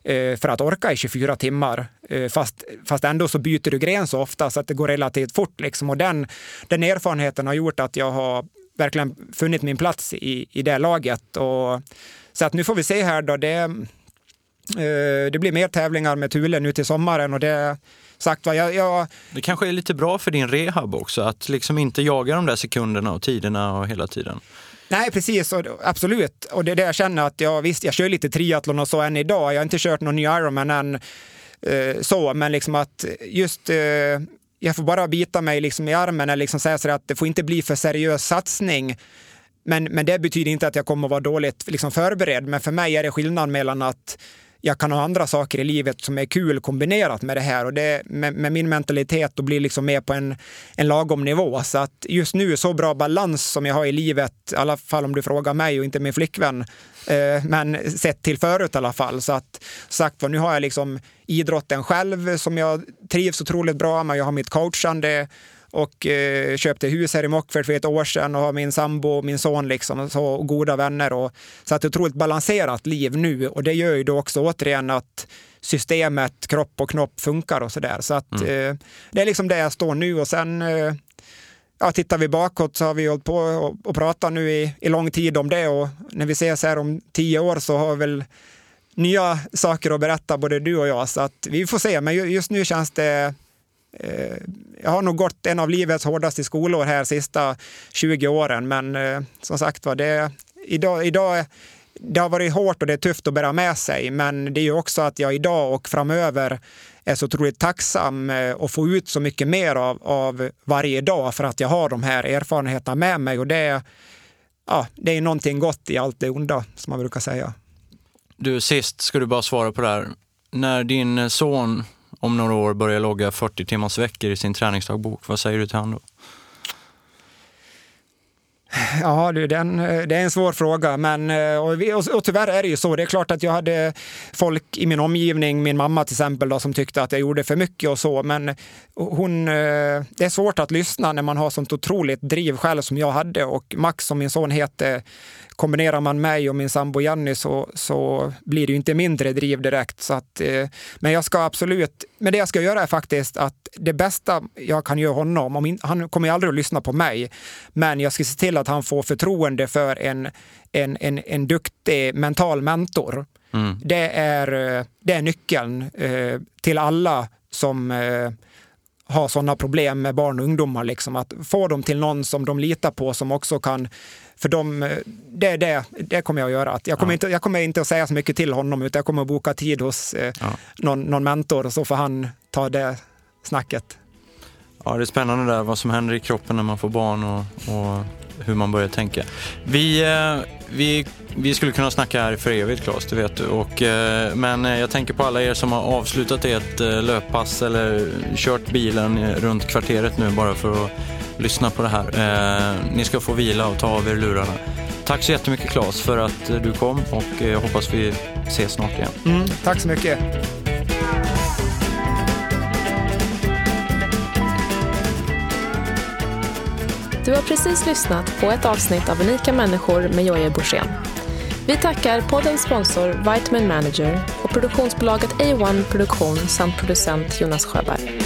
Eh, för att orka i 24 timmar. Eh, fast, fast ändå så byter du gren så ofta så att det går relativt fort. Liksom. Och den, den erfarenheten har gjort att jag har verkligen funnit min plats i, i det laget. Och, så att nu får vi se här då. Det, eh, det blir mer tävlingar med Thule nu till sommaren och det sagt jag, jag... Det kanske är lite bra för din rehab också, att liksom inte jaga de där sekunderna och tiderna och hela tiden. Nej, precis. Och, absolut. Och det är det jag känner att jag visst, jag kör lite triathlon och så än idag. Jag har inte kört någon ny Ironman än. eh, så, men liksom att just eh, jag får bara bita mig liksom i armen eller liksom säga så att det får inte bli för seriös satsning. Men, men det betyder inte att jag kommer att vara dåligt liksom förberedd. Men för mig är det skillnad mellan att jag kan ha andra saker i livet som är kul kombinerat med det här. Och det, med, med min mentalitet då blir liksom mer på en, en lagom nivå. Så att just nu, så bra balans som jag har i livet, i alla fall om du frågar mig och inte min flickvän, eh, men sett till förut i alla fall. Så att sagt var, nu har jag liksom idrotten själv som jag trivs otroligt bra med. Jag har mitt coachande och eh, köpte hus här i Mockfjärd för ett år sedan och har min sambo och min son liksom, så, och goda vänner. Och, så att det är ett otroligt balanserat liv nu och det gör ju då också återigen att systemet, kropp och knopp funkar och sådär. Så att mm. eh, det är liksom det jag står nu och sen eh, ja, tittar vi bakåt så har vi hållit på och, och pratat nu i, i lång tid om det och när vi ses här om tio år så har vi väl nya saker att berätta, både du och jag. Så att vi får se, men just nu känns det Eh, jag har nog gått en av livets hårdaste skolor här sista 20 åren, men eh, som sagt var, det, idag, idag det har varit hårt och det är tufft att bära med sig, men det är ju också att jag idag och framöver är så otroligt tacksam och att få ut så mycket mer av, av varje dag för att jag har de här erfarenheterna med mig och det, ja, det är någonting gott i allt det onda, som man brukar säga. Du, sist ska du bara svara på det här. När din son om några år börjar logga 40 timmars veckor i sin träningsdagbok, vad säger du till honom då? Ja, det är, en, eh, det är en svår fråga, men eh, och, och tyvärr är det ju så. Det är klart att jag hade folk i min omgivning, min mamma till exempel, då, som tyckte att jag gjorde för mycket och så, men hon, eh, det är svårt att lyssna när man har sånt otroligt driv själv som jag hade och Max som min son heter, kombinerar man mig och min sambo Jenny så, så blir det ju inte mindre driv direkt. Så att, men jag ska absolut, men det jag ska göra är faktiskt att det bästa jag kan göra honom, om han kommer aldrig att lyssna på mig, men jag ska se till att han får förtroende för en, en, en, en duktig mental mentor. Mm. Det, är, det är nyckeln eh, till alla som eh, har sådana problem med barn och ungdomar. Liksom. Att få dem till någon som de litar på som också kan för de, eh, det, det, det kommer jag att göra. Jag kommer, ja. inte, jag kommer inte att säga så mycket till honom utan jag kommer att boka tid hos eh, ja. någon, någon mentor och så får han ta det snacket. Ja, det är spännande där vad som händer i kroppen när man får barn och, och hur man börjar tänka. Vi, eh, vi, vi skulle kunna snacka här för evigt Claes, det vet du. Och, eh, men jag tänker på alla er som har avslutat ett eh, löppass eller kört bilen runt kvarteret nu bara för att lyssna på det här. Ni ska få vila och ta av er lurarna. Tack så jättemycket Claes för att du kom och jag hoppas vi ses snart igen. Mm, tack så mycket. Du har precis lyssnat på ett avsnitt av Unika människor med Jojje Borssén. Vi tackar poddens sponsor Vitamin Manager och produktionsbolaget A1 Produktion samt producent Jonas Sjöberg.